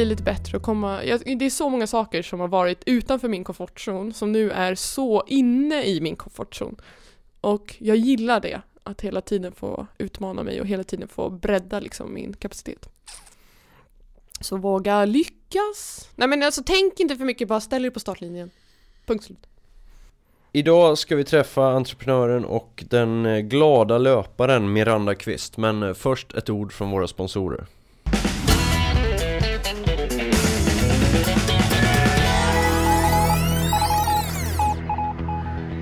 bli lite bättre och komma, jag, det är så många saker som har varit utanför min komfortzon som nu är så inne i min komfortzon. Och jag gillar det, att hela tiden få utmana mig och hela tiden få bredda liksom min kapacitet. Så våga lyckas. Nej men alltså tänk inte för mycket, bara ställ er på startlinjen. Punkt slut. Idag ska vi träffa entreprenören och den eh, glada löparen Miranda Kvist Men eh, först ett ord från våra sponsorer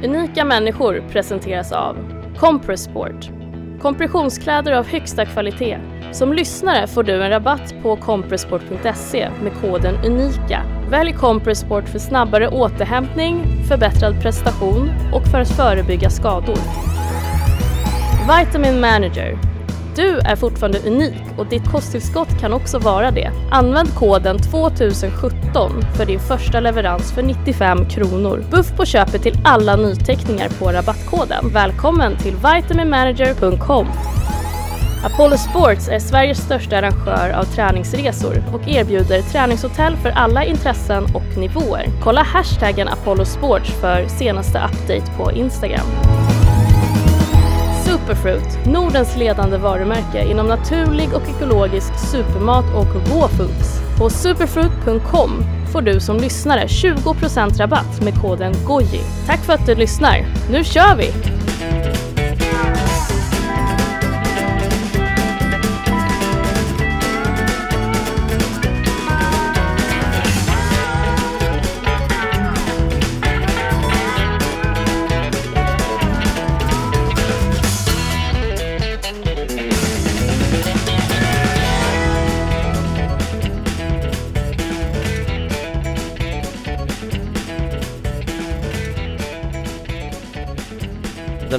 Unika människor presenteras av Compressport Kompressionskläder av högsta kvalitet. Som lyssnare får du en rabatt på compressport.se med koden UNIKA. Välj Compressport för snabbare återhämtning, förbättrad prestation och för att förebygga skador. Vitamin Manager du är fortfarande unik och ditt kosttillskott kan också vara det. Använd koden 2017 för din första leverans för 95 kronor. Buff på köpet till alla nyteckningar på rabattkoden. Välkommen till vitaminmanager.com. Apollo Sports är Sveriges största arrangör av träningsresor och erbjuder träningshotell för alla intressen och nivåer. Kolla hashtaggen Apollo Sports för senaste update på Instagram. Superfruit, Nordens ledande varumärke inom naturlig och ekologisk supermat och raw. På superfruit.com får du som lyssnare 20% rabatt med koden GOJI. Tack för att du lyssnar. Nu kör vi!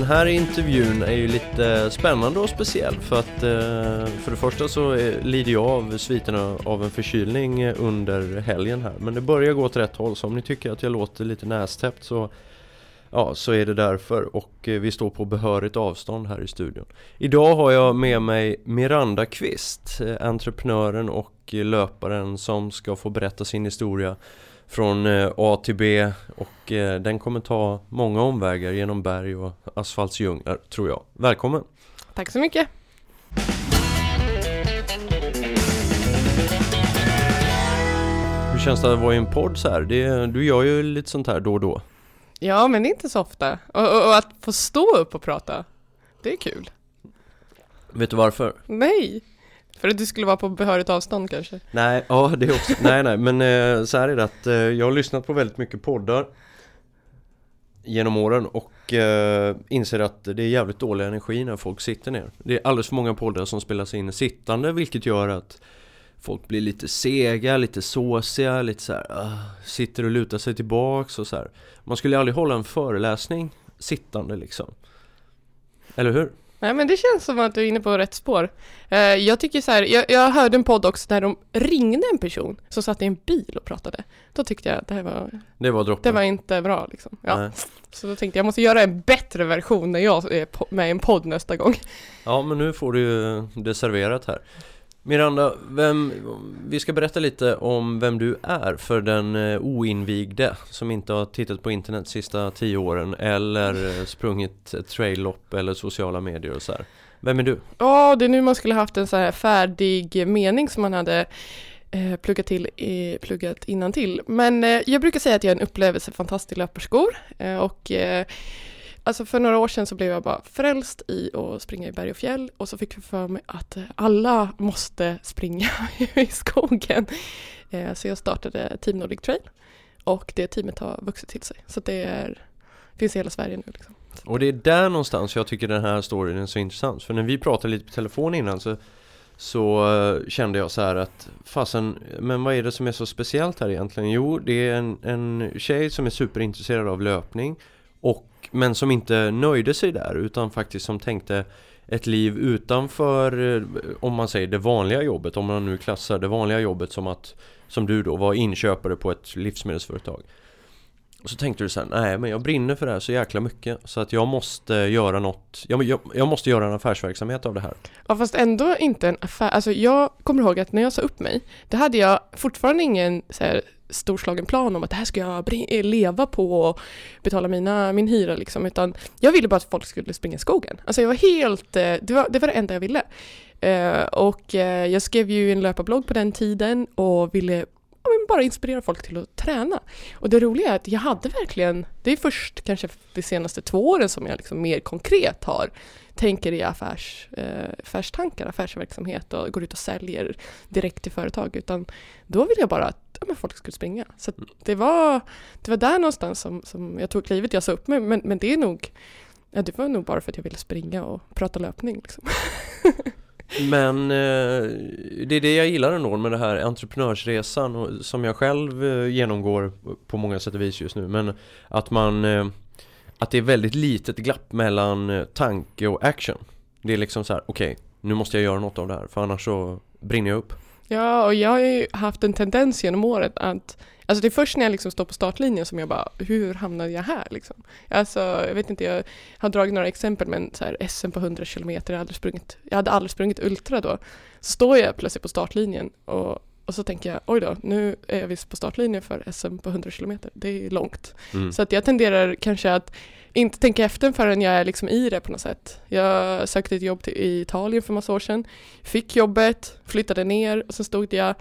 Här intervjun är ju lite spännande och speciell för att eh, för det första så lider jag av sviterna av en förkylning under helgen här men det börjar gå åt rätt håll så om ni tycker att jag låter lite nästäppt så Ja, så är det därför och eh, vi står på behörigt avstånd här i studion. Idag har jag med mig Miranda Kvist, eh, entreprenören och löparen som ska få berätta sin historia från eh, A till B och eh, den kommer ta många omvägar genom berg och asfaltsdjunglar tror jag. Välkommen! Tack så mycket! Hur känns det att vara i en podd så här? Det, du gör ju lite sånt här då och då. Ja, men det är inte så ofta. Och, och, och, att få stå upp och prata, det är kul. Vet du varför? Nej! För att du skulle vara på behörigt avstånd kanske? Nej, ja det också. nej, nej, men eh, så här är det att eh, jag har lyssnat på väldigt mycket poddar genom åren och eh, inser att det är jävligt dålig energi när folk sitter ner. Det är alldeles för många poddar som spelas in sittande vilket gör att folk blir lite sega, lite såsiga, lite så här, uh, sitter och lutar sig tillbaks och så här. Man skulle aldrig hålla en föreläsning sittande liksom. Eller hur? Nej men det känns som att du är inne på rätt spår. Uh, jag tycker så här, jag, jag, hörde en podd också där de ringde en person som satt i en bil och pratade. Då tyckte jag att det här var... Det var droppen. Det var inte bra liksom. Ja. Så då tänkte jag, jag måste göra en bättre version när jag är med i en podd nästa gång. Ja men nu får du ju det serverat här. Miranda, vem, vi ska berätta lite om vem du är för den eh, oinvigde som inte har tittat på internet de sista tio åren eller eh, sprungit traillopp eller sociala medier och så här. Vem är du? Ja, det är nu man skulle haft en så här färdig mening som man hade eh, pluggat, till, eh, pluggat innan till. Men eh, jag brukar säga att jag är en upplevelse löperskor eh, och eh, Alltså för några år sedan så blev jag bara frälst i att springa i berg och fjäll och så fick jag för mig att alla måste springa i skogen. Eh, så jag startade Team Nordic Trail och det teamet har vuxit till sig. Så det är, finns i hela Sverige nu. Liksom. Och det är där någonstans jag tycker den här storyn är så intressant. För när vi pratade lite på telefon innan så, så eh, kände jag så här att fasen, men vad är det som är så speciellt här egentligen? Jo, det är en, en tjej som är superintresserad av löpning och men som inte nöjde sig där utan faktiskt som tänkte ett liv utanför, eh, om man säger det vanliga jobbet, om man nu klassar det vanliga jobbet som att, som du då, var inköpare på ett livsmedelsföretag. Och så tänkte du så här, nej men jag brinner för det här så jäkla mycket så att jag måste göra något, jag, jag, jag måste göra en affärsverksamhet av det här. Ja fast ändå inte en affär, alltså jag kommer ihåg att när jag sa upp mig, då hade jag fortfarande ingen så här, storslagen plan om att det här ska jag eh, leva på och betala mina, min hyra liksom, utan jag ville bara att folk skulle springa i skogen. Alltså jag var helt, eh, det var det, var det enda jag ville. Eh, och jag skrev ju en löparblogg på den tiden och ville bara inspirera folk till att träna. Och det roliga är att jag hade verkligen, det är först kanske de senaste två åren som jag liksom mer konkret har tänker i affärs, eh, affärstankar, affärsverksamhet och går ut och säljer direkt till företag. Utan då ville jag bara att ja, folk skulle springa. Så att det, var, det var där någonstans som, som jag tog klivet. Jag sa upp mig, men, men det är nog Ja, det var nog bara för att jag ville springa och prata löpning. Liksom. Men eh, det är det jag gillar ändå med det här entreprenörsresan och, som jag själv eh, genomgår på många sätt och vis just nu. Men att man eh, att det är väldigt litet glapp mellan eh, tanke och action. Det är liksom så här, okej, nu måste jag göra något av det här för annars så brinner jag upp. Ja, och jag har ju haft en tendens genom året att Alltså det är först när jag liksom står på startlinjen som jag bara, hur hamnade jag här liksom? Alltså jag vet inte, jag har dragit några exempel men så här SM på 100 kilometer, jag sprungit, jag hade aldrig sprungit ultra då. Så står jag plötsligt på startlinjen och, och så tänker jag, oj då, nu är jag visst på startlinjen för SM på 100 kilometer, det är långt. Mm. Så att jag tenderar kanske att inte tänka efter förrän jag är liksom i det på något sätt. Jag sökte ett jobb till, i Italien för massa år sedan, fick jobbet, flyttade ner och så stod jag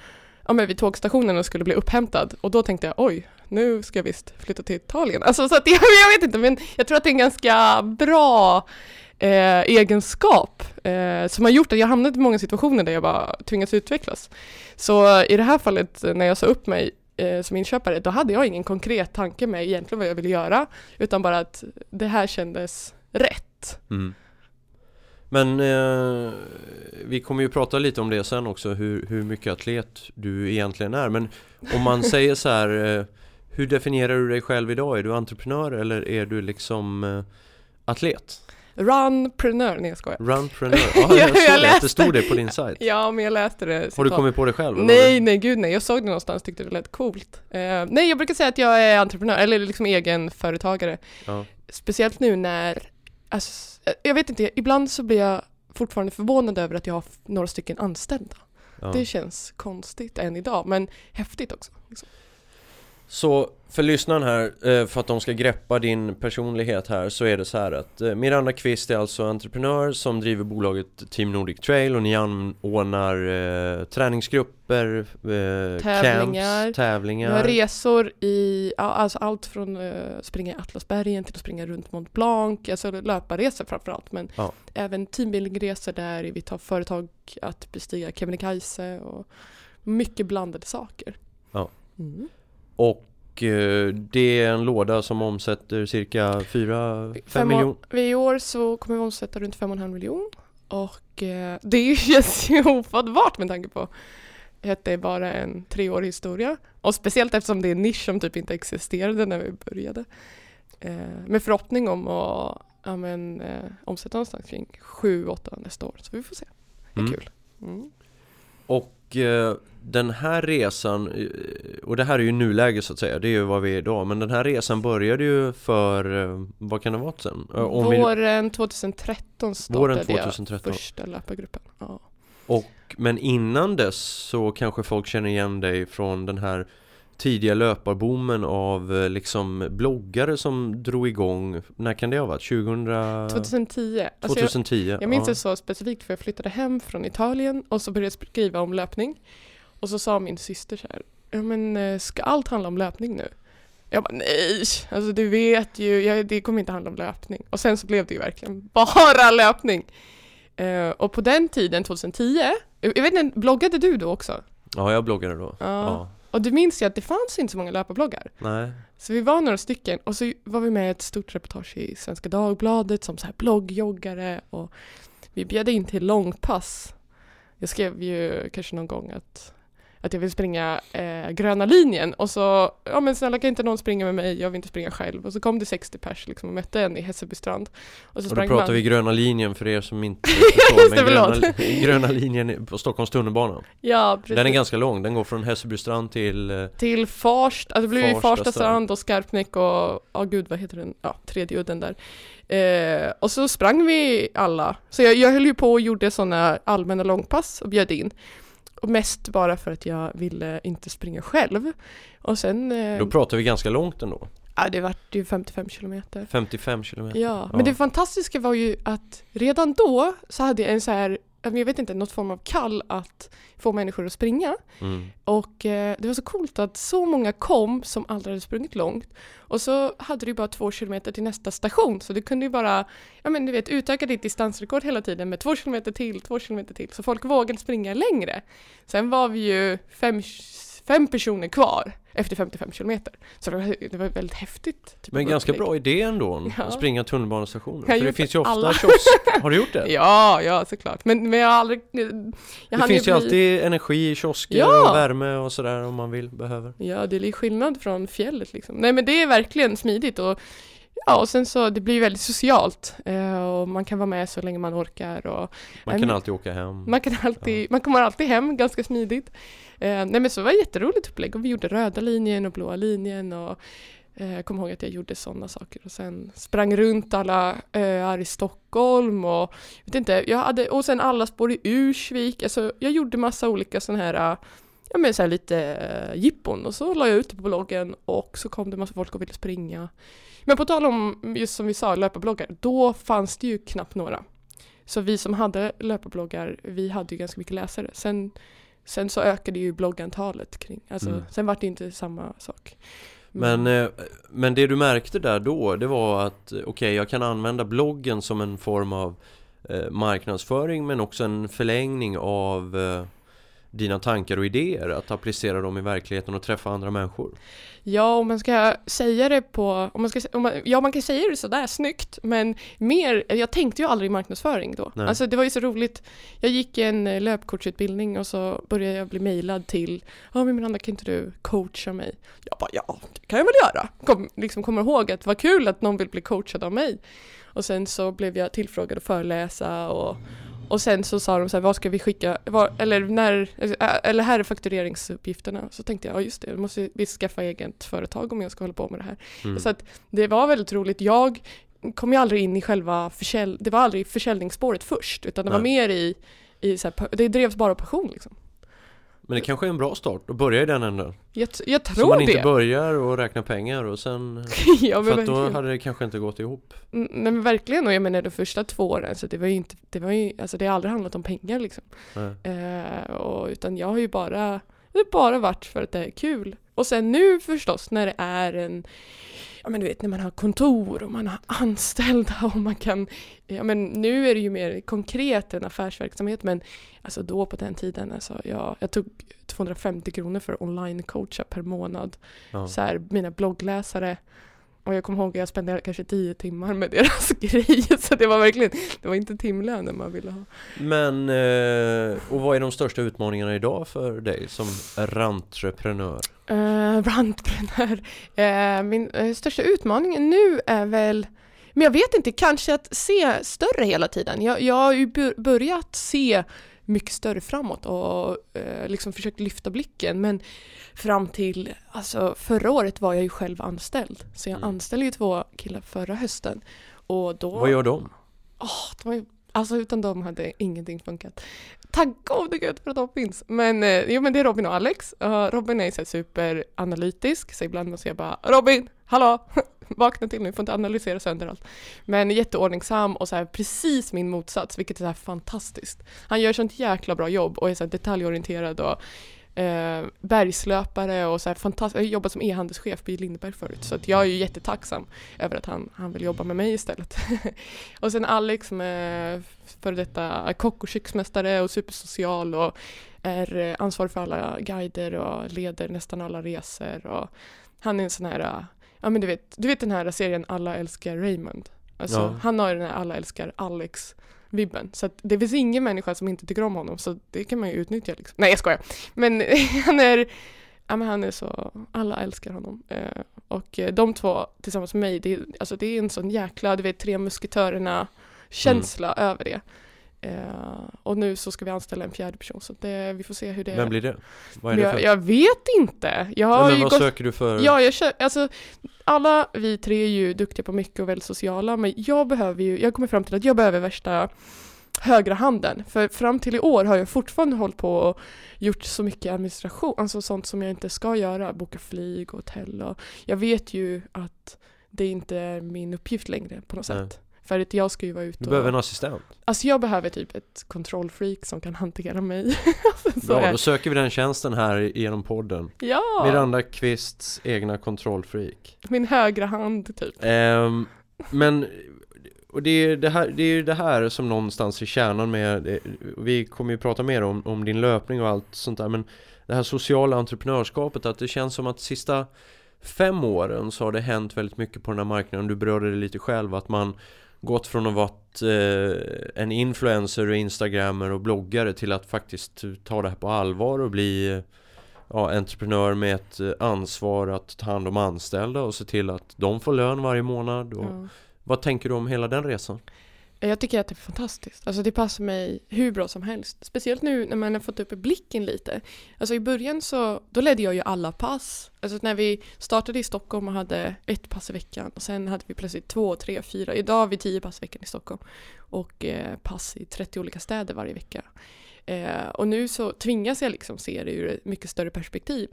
ja, men vid tågstationen och skulle bli upphämtad och då tänkte jag oj, nu ska jag visst flytta till Italien. Alltså så att jag, jag vet inte, men jag tror att det är en ganska bra eh, egenskap eh, som har gjort att jag hamnat i många situationer där jag bara tvingats utvecklas. Så i det här fallet när jag sa upp mig eh, som inköpare, då hade jag ingen konkret tanke med egentligen vad jag ville göra, utan bara att det här kändes rätt. Mm. Men eh, vi kommer ju prata lite om det sen också, hur, hur mycket atlet du egentligen är. Men om man säger så här, eh, hur definierar du dig själv idag? Är du entreprenör eller är du liksom eh, atlet? Runprenör, nej jag skojar. Runprenör? Ja, jag jag det, att det läste. stod det på din sajt. Ja, men jag läste det. Har du kommit på det själv? Nej, nej, gud nej. Jag såg det någonstans, tyckte det lät coolt. Eh, nej, jag brukar säga att jag är entreprenör, eller liksom egen företagare. Ja. Speciellt nu när, alltså, jag vet inte, ibland så blir jag fortfarande förvånad över att jag har några stycken anställda. Ja. Det känns konstigt än idag, men häftigt också. Liksom. Så för lyssnaren här, eh, för att de ska greppa din personlighet här så är det så här att eh, Miranda Kvist är alltså entreprenör som driver bolaget Team Nordic Trail och ni anordnar eh, träningsgrupper, eh, Tävlingar. camps, tävlingar. Resor i, ja, alltså allt från uh, springa i Atlasbergen till att springa runt Mont Blanc, alltså löparresor framförallt, men Ja. även teambuildingresor där vi tar företag att bestiga Kebnekaise och mycket blandade saker. Ja. Mm. Och eh, det är en låda som omsätter cirka 4-5 Fem miljoner. I år så kommer vi omsätta runt 5,5 miljon och eh, det känns ju ofattbart med tanke på att det är bara en treårig historia och speciellt eftersom det är en nisch som typ inte existerade när vi började. Eh, med förhoppning om att ja, men, eh, omsätta någonstans kring 7-8 nästa år så vi får se. Det är Mm. kul. Mm. Och eh, den här resan, eh, och det här är ju nuläge så att säga, det är ju vad vi är idag Men den här resan började ju för, eh, vad kan det varit sen? Eh, om vi- Våren 2013 startade Våren jag 2013. första löpargruppen. Ja. Och, men innan dess så kanske folk känner igen dig från den här tidiga löparboomen av eh, liksom bloggare som drog igång, när kan det ha varit? 2000... 2010. Alltså jag, 2010? Jag minns ja. det så specifikt för jag flyttade hem från Italien och så började jag skriva om löpning. Och så sa min syster så här, ja men eh, ska allt handla om löpning nu? Jag bara nej, alltså du vet ju, jag, det kommer inte handla om löpning. Och sen så blev det ju verkligen bara löpning. Eh, och på den tiden, 2010, jag vet inte, bloggade du då också? Ja, jag bloggade då. Ja. Ja. Och du minns ju att det fanns inte så många löparbloggar. Nej. Så vi var några stycken och så var vi med i ett stort reportage i Svenska Dagbladet som så här bloggjoggare och vi bjöd in till långpass. Jag skrev ju kanske någon gång att att jag vill springa eh, gröna linjen och så, ja men snälla kan inte någon springa med mig, jag vill inte springa själv. Och så kom det 60 pers liksom och mötte en i Hässelbystrand. Och så och då pratar man. vi gröna linjen för er som inte förstår, men gröna, gröna linjen på Stockholms tunnelbana. Ja, precis. Den är ganska lång, den går från Hässelbystrand till eh, Till Farsta, alltså det blir ju Farsta strand och Skarpnäck och, ja oh, gud vad heter den, ja tredje udden där. Eh, och så sprang vi alla. Så jag, jag höll ju på och gjorde sådana allmänna långpass och bjöd in. Och mest bara för att jag ville inte springa själv. Och sen... Eh, Då pratar vi ganska långt ändå. Ja, det vart ju 55 kilometer. 55 kilometer? Ja, ja, men det fantastiska var ju att redan då så hade jag en så här jag vet inte, något form av kall att få människor att springa. Mm. Och eh, det var så coolt att så många kom som aldrig hade sprungit långt. Och så hade du bara två kilometer till nästa station så du kunde ju bara, ja men du vet, utöka ditt distansrekord hela tiden med två kilometer till, två kilometer till. Så folk vågade springa längre. Sen var vi ju fem, fem personer kvar efter 55 kilometer. Så det var, det var väldigt häftigt. Typ Men ganska bra idé ändå, ja. att springa tunnelbanestationer. För det finns ju ofta alla. kiosk. Har du gjort det? Ja, ja såklart. Men, men jag har aldrig... Jag det finns ju bli... alltid energi i kiosker ja. och värme och sådär om man vill, behöver. Ja, det är skillnad från fjället liksom. Nej men det är verkligen smidigt och Ja, och sen så det blir väldigt socialt eh, och man kan vara med så länge man orkar. Och, man kan alltid åka hem. Man, kan alltid, ja. man kommer alltid hem ganska smidigt. Eh, nej men så var det jätteroligt upplägg och vi gjorde röda linjen och blåa linjen och eh, jag kommer ihåg att jag gjorde sådana saker och sen sprang runt alla öar i Stockholm och vet inte, jag hade, och sen alla spår i Ursvik, alltså jag gjorde massa olika sådana här ja men så lite jippon och så la jag ut det på bloggen och så kom det massa folk och ville springa. Men på tal om, just som vi sa, löparbloggar, då fanns det ju knappt några. Så vi som hade löparbloggar, vi hade ju ganska mycket läsare. Sen, sen så ökade ju bloggantalet kring, alltså mm. sen var det inte samma sak. Men, eh, men det du märkte där då, det var att okej, okay, jag kan använda bloggen som en form av eh, marknadsföring men också en förlängning av eh, dina tankar och idéer, att applicera dem i verkligheten och träffa andra människor? Ja, om man ska säga det på, om man ska, om man, ja man kan säga det sådär snyggt, men mer, jag tänkte ju aldrig marknadsföring då. Nej. Alltså det var ju så roligt, jag gick en eh, löpcoachutbildning och så började jag bli mejlad till, ja men Miranda kan inte du coacha mig? Jag bara, ja det kan jag väl göra. Kom, liksom kommer ihåg att vad kul att någon vill bli coachad av mig. Och sen så blev jag tillfrågad att föreläsa och och sen så sa de så här, vad ska vi skicka, var, eller när, eller här är faktureringsuppgifterna. Så tänkte jag, ja just det, då måste vi skaffa eget företag om jag ska hålla på med det här. Mm. Så att det var väldigt roligt. Jag kom ju aldrig in i själva försäljning, det var aldrig försäljningsspåret först, utan det Nej. var mer i, i så här, det drevs bara av passion liksom. Men det kanske är en bra start. Att börja i den änden Jag, jag tror det Så man det. inte börjar och räkna pengar och sen ja, För att då hade det kanske inte gått ihop. Nej men verkligen. Och jag menar de första två åren så det var ju inte Det var ju, alltså det har aldrig handlat om pengar liksom. Eh, och, Utan jag har ju bara Det har bara varit för att det är kul. Och sen nu förstås när det är en ja men du vet när man har kontor och man har anställda och man kan, ja men nu är det ju mer konkret en affärsverksamhet men alltså då på den tiden, alltså jag, jag tog 250 kronor för online-coacha per månad. Ja. Så här, mina bloggläsare och jag kommer ihåg att jag spenderade kanske tio timmar med deras grejer så det var verkligen, det var inte timlönen man ville ha. Men, eh, och vad är de största utmaningarna idag för dig som rantreprenör? Uh, rantreprenör, uh, min uh, största utmaning nu är väl men jag vet inte, kanske att se större hela tiden. Jag, jag har ju börjat se mycket större framåt och eh, liksom försökt lyfta blicken. Men fram till, alltså förra året var jag ju själv anställd. Så jag mm. anställde ju två killar förra hösten. Och då... Vad gör de? Oh, de var alltså utan dem hade ingenting funkat. Tack gode gud för att de finns. Men, eh, jo, men det är Robin och Alex. Uh, Robin är så superanalytisk, så ibland måste jag bara Robin, hallå! vakna till nu, får inte analysera sönder allt. Men jätteordningsam och så här, precis min motsats, vilket är så här fantastiskt. Han gör sånt jäkla bra jobb och är så här detaljorienterad och eh, bergslöpare och så här fantastiskt. Jag har jobbat som e-handelschef på Lindeberg förut så att jag är ju jättetacksam över att han, han vill jobba med mig istället. och sen Alex som är före detta kock och köksmästare och supersocial och är eh, ansvarig för alla guider och leder nästan alla resor och han är en sån här eh, ja men du vet, du vet den här serien Alla älskar Raymond? Alltså, Ja. Han har ju den här alla älskar Alex-vibben. Så att det finns ingen människa som inte tycker om honom, så det kan man ju utnyttja. Liksom. Nej jag skojar. Men han är, ja, men han är så, alla älskar honom. Eh, och eh, de två tillsammans med mig, det, alltså, det är en sån jäkla, du vet, Tre Musketörerna-känsla Mm. över det. Eh, och nu så ska vi anställa en fjärde person, så det, vi får se hur det Vem blir det? Vad är det jag, för? jag vet inte. Jag har Nej, men vad gått söker du för? Ja, jag kör, alltså alla vi tre är ju duktiga på mycket och väldigt sociala, men jag behöver ju, jag kommer fram till att jag behöver värsta högra handen. För fram till i år har jag fortfarande hållit på och gjort så mycket administration, alltså sånt som jag inte ska göra, boka flyg och hotell och jag vet ju att det inte är min uppgift längre på något Nej. sätt. För att jag ska ju vara ute Du och... behöver en assistent. Alltså jag behöver typ ett kontrollfreak som kan hantera mig. så Bra, är- då söker vi den tjänsten här genom podden. Ja! Miranda Kvists egna kontrollfreak. Min högra hand typ. Ehm, men och det är det här, det är det här som någonstans är kärnan med det, Vi kommer ju prata mer om, om din löpning och allt sånt där men Det här sociala entreprenörskapet att det känns som att sista fem åren så har det hänt väldigt mycket på den här marknaden Du berörde det lite själv att man gått från att vara eh, en influencer och instagrammer och bloggare till att faktiskt ta det här på allvar och bli eh, ja, entreprenör med ett eh, ansvar att ta hand om anställda och se till att de får lön varje månad. Och Ja. Vad tänker du om hela den resan? Jag tycker att det är fantastiskt. Alltså det passar mig hur bra som helst. Speciellt nu när man har fått upp blicken lite. Alltså i början så, då ledde jag ju alla pass. Alltså när vi startade i Stockholm och hade ett pass i veckan och sen hade vi plötsligt två, tre, fyra. Idag har vi tio pass i veckan i Stockholm. Och eh, pass i 30 olika städer varje vecka. Eh, och nu så tvingas jag liksom se det ur ett mycket större perspektiv.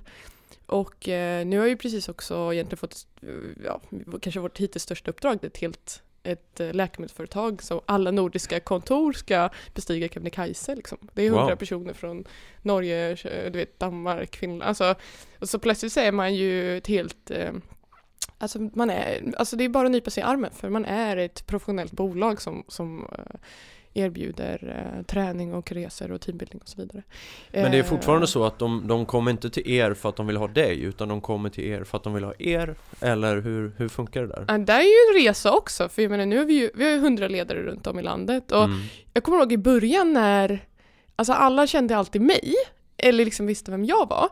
Och eh, nu har jag ju precis också egentligen fått, eh, ja, kanske vårt hittills största uppdrag, ett helt ett eh, läkemedelsföretag som alla nordiska kontor ska bestiga Kebnekaise. Liksom. Det är hundra Wow. personer från Norge, eh, du vet, Danmark, Finland. Alltså, och så plötsligt så är man ju ett helt eh, Alltså, man är, alltså det är bara att nypa sig i armen för man är ett professionellt bolag som, som eh, erbjuder eh, träning och resor och teambuilding och så vidare. Men det är Eh, fortfarande så att de, de kommer inte till er för att de vill ha dig utan de kommer till er för att de vill ha er Eller hur, hur funkar det där? Ja, det är ju en resa också, för jag menar nu har vi ju, vi har ju hundra ledare runt om i landet och Mm. jag kommer ihåg i början när, alltså alla kände alltid mig, eller liksom visste vem jag var.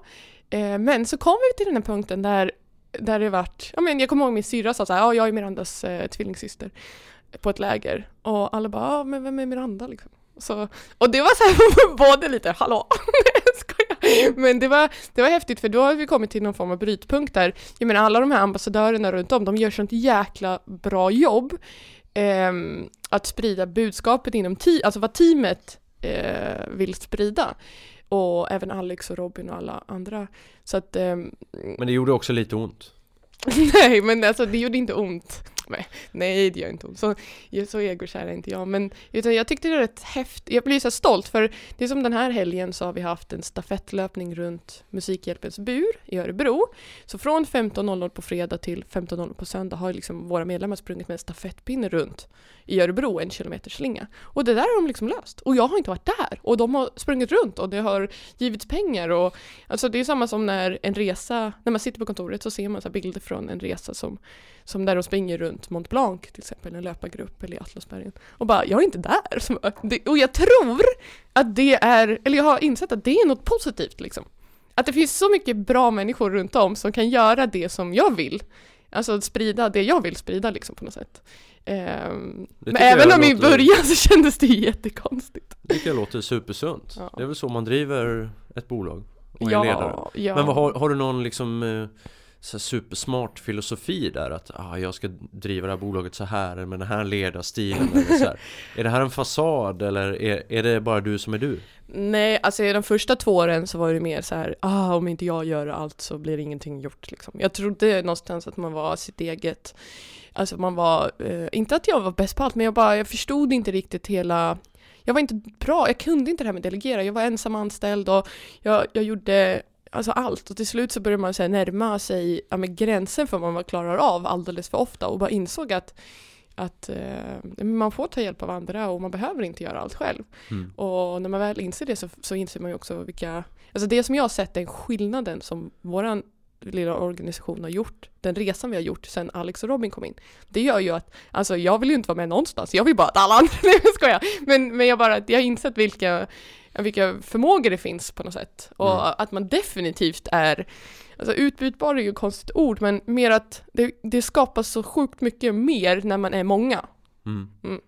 Eh, men så kom vi till den här punkten där, där det vart, ja men jag kommer ihåg min syrra sa såhär, ja jag är Mirandas eh, tvillingsyster på ett läger och alla bara, ja men vem är Miranda liksom? Så, och det var så här, både lite, hallå, skojar. Men det var, det var häftigt för då har vi kommit till någon form av brytpunkt där, jag menar alla de här ambassadörerna runt om, de gör sånt jäkla bra jobb ehm, att sprida budskapet inom te- alltså vad teamet eh, vill sprida. Och även Alex och Robin och alla andra. Så att, ehm, Men det gjorde också lite ont nej men alltså det gjorde inte ont. Nej, nej det gör inte hon. Så, så egokär är inte jag. Men utan jag tyckte det var rätt häftigt. Jag blir så stolt för det är som den här helgen så har vi haft en stafettlöpning runt Musikhjälpens bur i Örebro. Så från 15.00 på fredag till 15.00 på söndag har liksom våra medlemmar sprungit med en stafettpinne runt i Örebro, en kilometerslinga. Och det där har de liksom löst. Och jag har inte varit där. Och de har sprungit runt och det har givits pengar. Och, alltså det är samma som när en resa, när man sitter på kontoret så ser man så här bilder från en resa som, som där de springer runt Mont Blanc till exempel, en löpargrupp eller i Atlasbergen. Och bara, jag är inte där. Och jag tror att det är, eller jag har insett att det är något positivt liksom. Att det finns så mycket bra människor runt om som kan göra det som jag vill. Alltså att sprida det jag vill sprida liksom på något sätt. Ehm, men även om i låter- början så kändes det ju jättekonstigt. Det tycker jag låter supersunt Ja. Det är väl så man driver ett bolag och är ja, ledare ja. Men vad, har, har du någon liksom eh, så supersmart filosofi där att ah, jag ska driva det här bolaget så här med den här ledarstilen eller så här. Är det här en fasad eller är, är det bara du som är du? Nej, alltså i de första två åren så var det mer så här, ah, om inte jag gör allt så blir ingenting gjort liksom. Jag trodde någonstans att man var sitt eget, alltså man var, eh, inte att jag var bäst på allt, men jag bara, jag förstod inte riktigt hela jag var inte bra, jag kunde inte det här med delegera, jag var ensam anställd och jag, jag gjorde alltså allt och till slut så började man så närma sig ja, med gränsen för vad man klarar av alldeles för ofta och bara insåg att, att eh, man får ta hjälp av andra och man behöver inte göra allt själv. Mm. Och när man väl inser det så, så inser man ju också vilka, alltså det som jag har sett är skillnaden som våran lilla organisation har gjort, den resan vi har gjort sedan Alex och Robin kom in, det gör ju att, alltså jag vill ju inte vara med någonstans, jag vill bara att alla andra, nej jag skojar, men, men jag bara, jag har insett vilka, vilka förmågor det finns på något sätt och Mm. att man definitivt är Alltså utbytbar är ju ett konstigt ord, men mer att det, det skapas så sjukt mycket mer när man är många. Mm. Mm.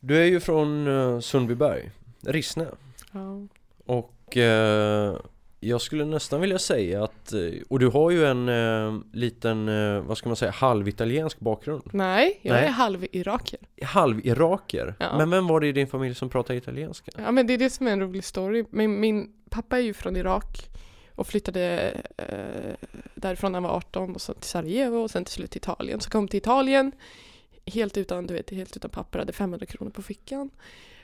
Du är ju från uh, Sundbyberg, Rissne Ja. Och eh, jag skulle nästan vilja säga att, eh, och du har ju en eh, liten, eh, vad ska man säga, halvitaliensk bakgrund Nej, jag Nej. är halv-iraker. Halv-iraker Ja. Men vem var det i din familj som pratade italienska? Ja men det är det som är en rolig story. Min, min pappa är ju från Irak och flyttade eh, därifrån när han var 18 och så till Sarajevo och sen till slut till Italien. Så kom till Italien helt utan, du vet, helt utan papper, hade 500 kronor på fickan.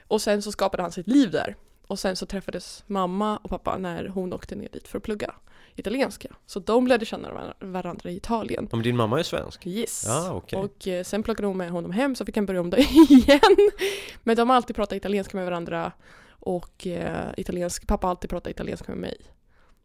Och sen så skapade han sitt liv där. Och sen så träffades mamma och pappa när hon åkte ner dit för att plugga italienska. Så de lärde känna var- varandra i Italien. Om din mamma är svensk? Yes. Ja, okej Och eh, sen plockade hon med honom hem så fick han börja om det igen. Men de har alltid pratat italienska med varandra och eh, italiensk, pappa har alltid pratat italienska med mig.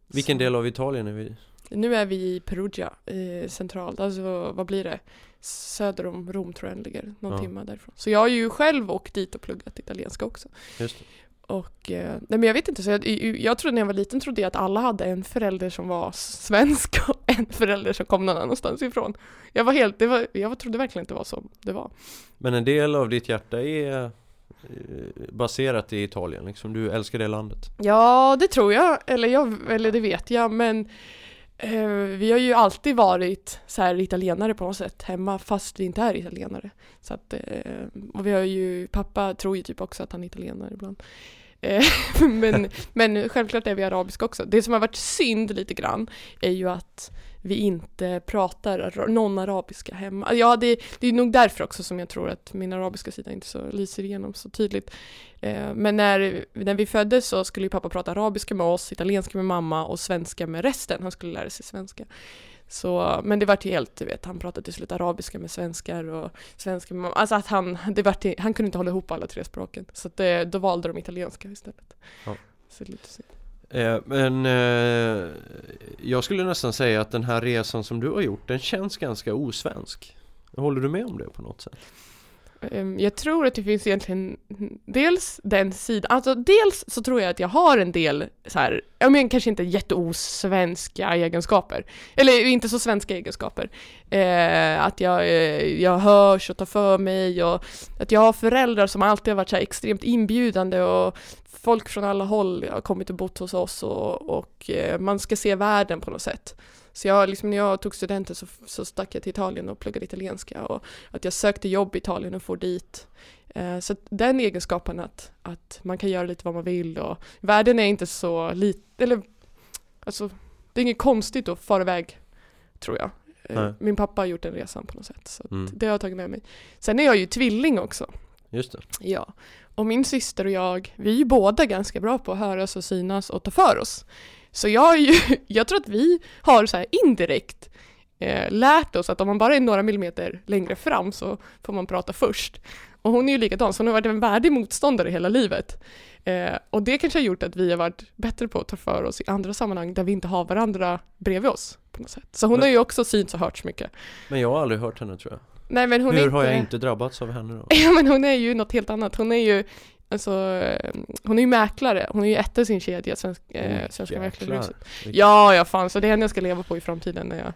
Vilken Så- del av Italien är vi? Nu är vi i Perugia, eh, centralt, alltså vad blir det? Söder om Rom tror jag den ligger, någon Ja. timme därifrån. Så jag har ju själv åkt dit och pluggat italienska också. Just det. Och, eh, nej men jag vet inte, så jag, jag trodde när jag var liten trodde jag att alla hade en förälder som var svensk och en förälder som kom någon annanstans ifrån. Jag var helt, det var, jag trodde verkligen inte det var så det var. Men en del av ditt hjärta är eh, baserat i Italien liksom, du älskar det landet Ja, det tror jag, eller, jag, eller det vet jag, men eh, vi har ju alltid varit så här italienare på något sätt hemma fast vi inte är italienare. Så att, eh, och vi har ju, pappa tror ju typ också att han är italienare ibland. Eh, men, men självklart är vi arabiska också. Det som har varit synd lite grann är ju att vi inte pratar någon arabiska hemma. Ja, det, det är nog därför också som jag tror att min arabiska sida inte så lyser igenom så tydligt. Eh, men när, när vi föddes så skulle ju pappa prata arabiska med oss, italienska med mamma och svenska med resten. Han skulle lära sig svenska. Så, men det var ju helt, du vet, han pratade till slut arabiska med svenskar och svenska med. Alltså att han, det var till, han kunde inte hålla ihop alla tre språken. Så att det, då valde de italienska istället. Ja. Så det är lite synd. Eh, Men eh, jag skulle nästan säga att den här resan som du har gjort, den känns ganska osvensk. Håller du med om det på något sätt? Ehm, jag tror att det finns egentligen dels den sidan, alltså dels så tror jag att jag har en del så här, jag men kanske inte jätteosvenska egenskaper, eller inte så svenska egenskaper. Eh, att jag, eh, jag hörs och tar för mig och att jag har föräldrar som alltid har varit så här extremt inbjudande och folk från alla håll har kommit och bott hos oss och, och eh, man ska se världen på något sätt. Så jag, liksom, när jag tog studenten så, så stack jag till Italien och pluggade italienska och att jag sökte jobb i Italien och får dit. Eh, så den egenskapen att, att man kan göra lite vad man vill och världen är inte så liten, eller alltså det är inget konstigt att fara iväg tror jag. Eh. Min pappa har gjort den resan på något sätt så Mm. det har jag tagit med mig. Sen är jag ju tvilling också. Just det. Ja, och min syster och jag, vi är ju båda ganska bra på att höras och synas och ta för oss. Så jag, ju, jag tror att vi har så indirekt eh, lärt oss att om man bara är några millimeter längre fram så får man prata först. Och hon är ju likadan, så hon har varit en värdig motståndare hela livet. Eh, och det kanske har gjort att vi har varit bättre på att ta för oss i andra sammanhang där vi inte har varandra bredvid oss på något sätt. Så hon Men- har ju också synts och hörts mycket. Men jag har aldrig hört henne tror jag. Nej men hon är Hur inte... har jag inte drabbats av henne då? Ja men hon är ju något helt annat. Hon är ju alltså, eh, hon är ju mäklare. Hon är ju etta i sin kedja, svensk, eh, Oh, Svenska. Mäklarhuset. Ja, ja fan, så det är henne jag ska leva på i framtiden när jag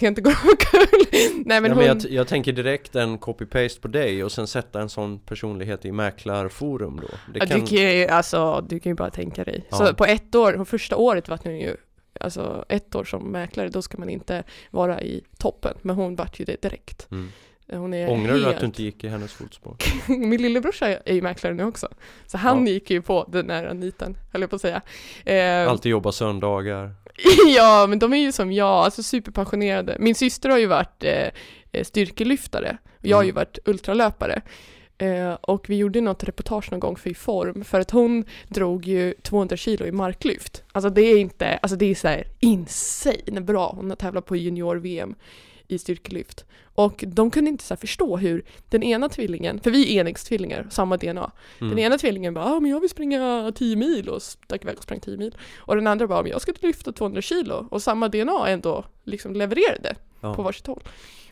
det inte går omkull. Nej men ja, hon... men jag, jag tänker direkt en copy-paste på dig och sen sätta en sån personlighet i mäklarforum då. Det ja, kan... du, kan ju, alltså, du kan ju bara tänka dig. Ja. Så på ett år, första året var hon ju Alltså ett år som mäklare, då ska man inte vara i toppen. Men hon vart ju det direkt. Mm. Hon är Ångrar du att helt- du inte gick i hennes fotspår? Min lillebrorsa är ju mäklare nu också. Så han Ja. gick ju på den här niten, höll jag på att säga. Eh, Alltid jobba söndagar. ja, men de är ju som jag, alltså superpassionerade. Min syster har ju varit eh, styrkelyftare och jag har ju Mm. varit ultralöpare. Eh, och vi gjorde något reportage någon gång för Form för att hon drog ju 200 kilo i marklyft. Alltså det är inte, alltså det är så insane bra. Hon har tävlat på junior-VM i styrkelyft. Och de kunde inte så förstå hur den ena tvillingen, för vi är enäggstvillingar, samma DNA. Mm. Den ena tvillingen bara ah, men jag vill springa 10 mil och stack iväg och sprang 10 mil. Och den andra bara men jag ska lyfta 200 kilo och samma DNA ändå liksom levererade Ja. på varsitt håll.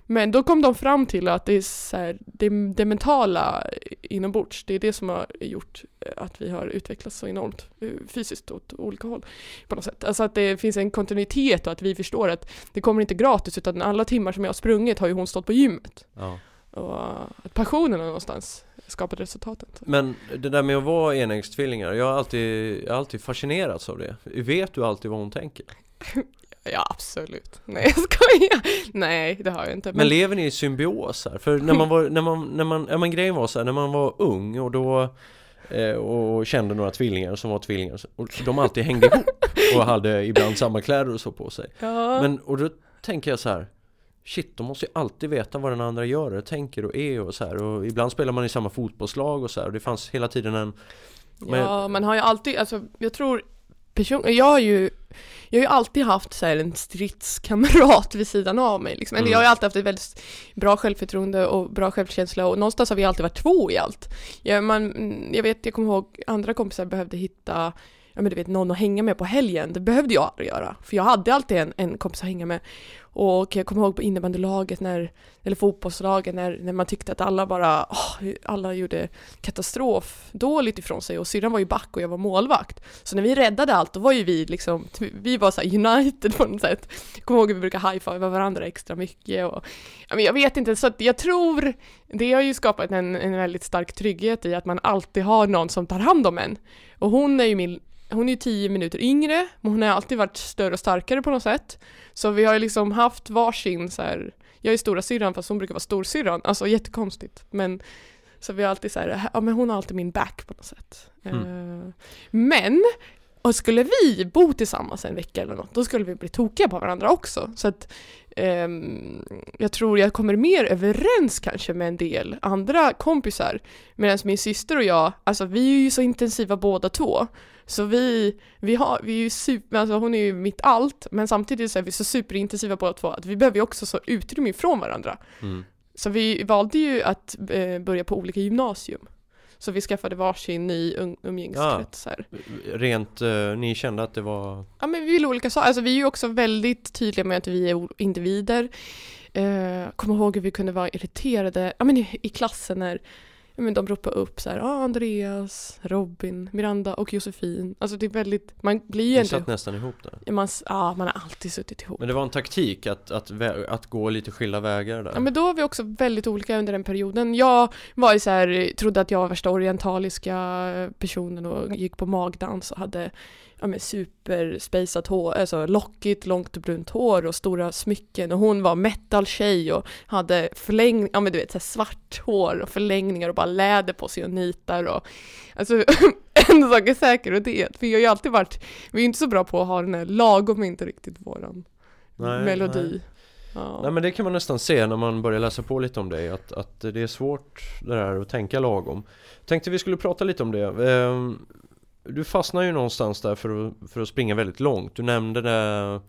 Men då kom de fram till att det är så här, det, det mentala inombords, det är det som har gjort eh, att vi har utvecklats så enormt eh, fysiskt åt olika håll på något sätt. Alltså att det finns en kontinuitet och att vi förstår att det kommer inte gratis utan alla timmar som jag har sprungit har ju hon stått på gymmet. Ja. Och att passionen har någonstans skapat resultatet. Men det där med att vara enäggstvillingar, jag har alltid, jag har alltid fascinerats av det. Vet du alltid vad hon tänker? Ja absolut. Nej jag skojar. Nej det har jag inte. Men lever ni i symbios här? För när man var, när man, när man, ja men grejen var så här, när man var ung och då eh, och kände några tvillingar som var tvillingar och de alltid hängde ihop och hade ibland samma kläder och så på sig. ja. Men, och då tänker jag så här Shit, de måste ju alltid veta vad den andra gör och tänker och är och så här och ibland spelar man i samma fotbollslag och så här och det fanns hela tiden en men- Ja, man har ju alltid, alltså jag tror person, jag har ju jag har ju alltid haft så här en stridskamrat vid sidan av mig liksom. Eller Mm. jag har ju alltid haft ett väldigt bra självförtroende och bra självkänsla och någonstans har vi alltid varit två i allt. Jag, man, mm, jag vet, jag kommer ihåg andra kompisar behövde hitta Ja men du vet någon att hänga med på helgen, det behövde jag aldrig göra. För jag hade alltid en, en kompis att hänga med. Och jag kommer ihåg på innebandylaget när, eller fotbollslaget när, när man tyckte att alla bara, åh, alla gjorde katastrof dåligt ifrån sig och syrran var ju back och jag var målvakt. Så när vi räddade allt då var ju vi liksom, vi var så här united på något sätt. Jag kommer ihåg att vi brukade high-fiva varandra extra mycket och ja, men jag vet inte, så att jag tror det har ju skapat en, en väldigt stark trygghet i att man alltid har någon som tar hand om en. Och hon är ju min hon är ju tio minuter yngre, men hon har alltid varit större och starkare på något sätt. Så vi har ju liksom haft varsin så här, jag är stora syrran fast hon brukar vara storsyrran, alltså jättekonstigt. Men så vi har alltid så här, ja men hon har alltid min back på något sätt. Mm. Eh, men, och skulle vi bo tillsammans en vecka eller något, då skulle vi bli tokiga på varandra också. Så att ehm, jag tror jag kommer mer överens kanske med en del andra kompisar. Medan min syster och jag, alltså vi är ju så intensiva båda två. Så vi, vi, har, vi är ju super, alltså hon är ju mitt allt, men samtidigt så är vi så superintensiva båda två att vi behöver ju också så utrymme ifrån varandra. mm. Så vi valde ju att eh, börja på olika gymnasium. Så vi skaffade varsin ny um, umgängeskrets här. Rent, eh, ni kände att det var Ja men vi vill olika saker, alltså vi är ju också väldigt tydliga med att vi är individer. Eh, kommer ihåg hur vi kunde vara irriterade, ja men i, i klassen när ja, men de ropar upp så här, ah, Andreas, Robin, Miranda och Josefin. Alltså det är väldigt, man blir ju ändå, satt nästan ihop där man, ja man har alltid suttit ihop. Men det var en taktik att, att, att gå lite skilda vägar där Ja men då var vi också väldigt olika under den perioden. Jag var ju så här, trodde att jag var värsta orientaliska personen och gick på magdans och hade ja men superspejsat hår, alltså lockigt, långt brunt hår och stora smycken och hon var metal-tjej och hade förlängning, ja men du vet så svart hår och förlängningar och bara läder på sig och nitar och alltså en sak är säker och det är att vi har ju alltid varit, vi är inte så bra på att ha den här lagom inte riktigt våran Nej, melodi. nej. Ja. Nej men det kan man nästan se när man börjar läsa på lite om dig att, att det är svårt det där att tänka lagom Tänkte vi skulle prata lite om det Ehm, du fastnar ju någonstans där för att, för att springa väldigt långt Du nämnde det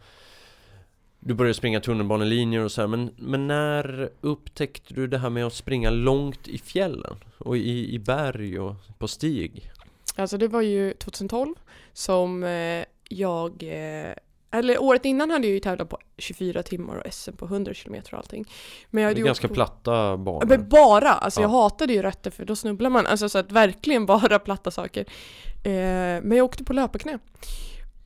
Du började springa tunnelbanelinjer och så här men, men när upptäckte du det här med att springa långt i fjällen? Och i, i berg och på stig? Alltså det var ju 2012 som eh, jag, eh, eller året innan hade jag ju tävlat på 24 timmar och SM på 100 km och allting. Men jag Det hade är gjort ganska på- platta banor Men bara, alltså jag Ja. hatade ju rötter för då snubblar man, alltså så att verkligen bara platta saker. Eh, men jag åkte på löparknä.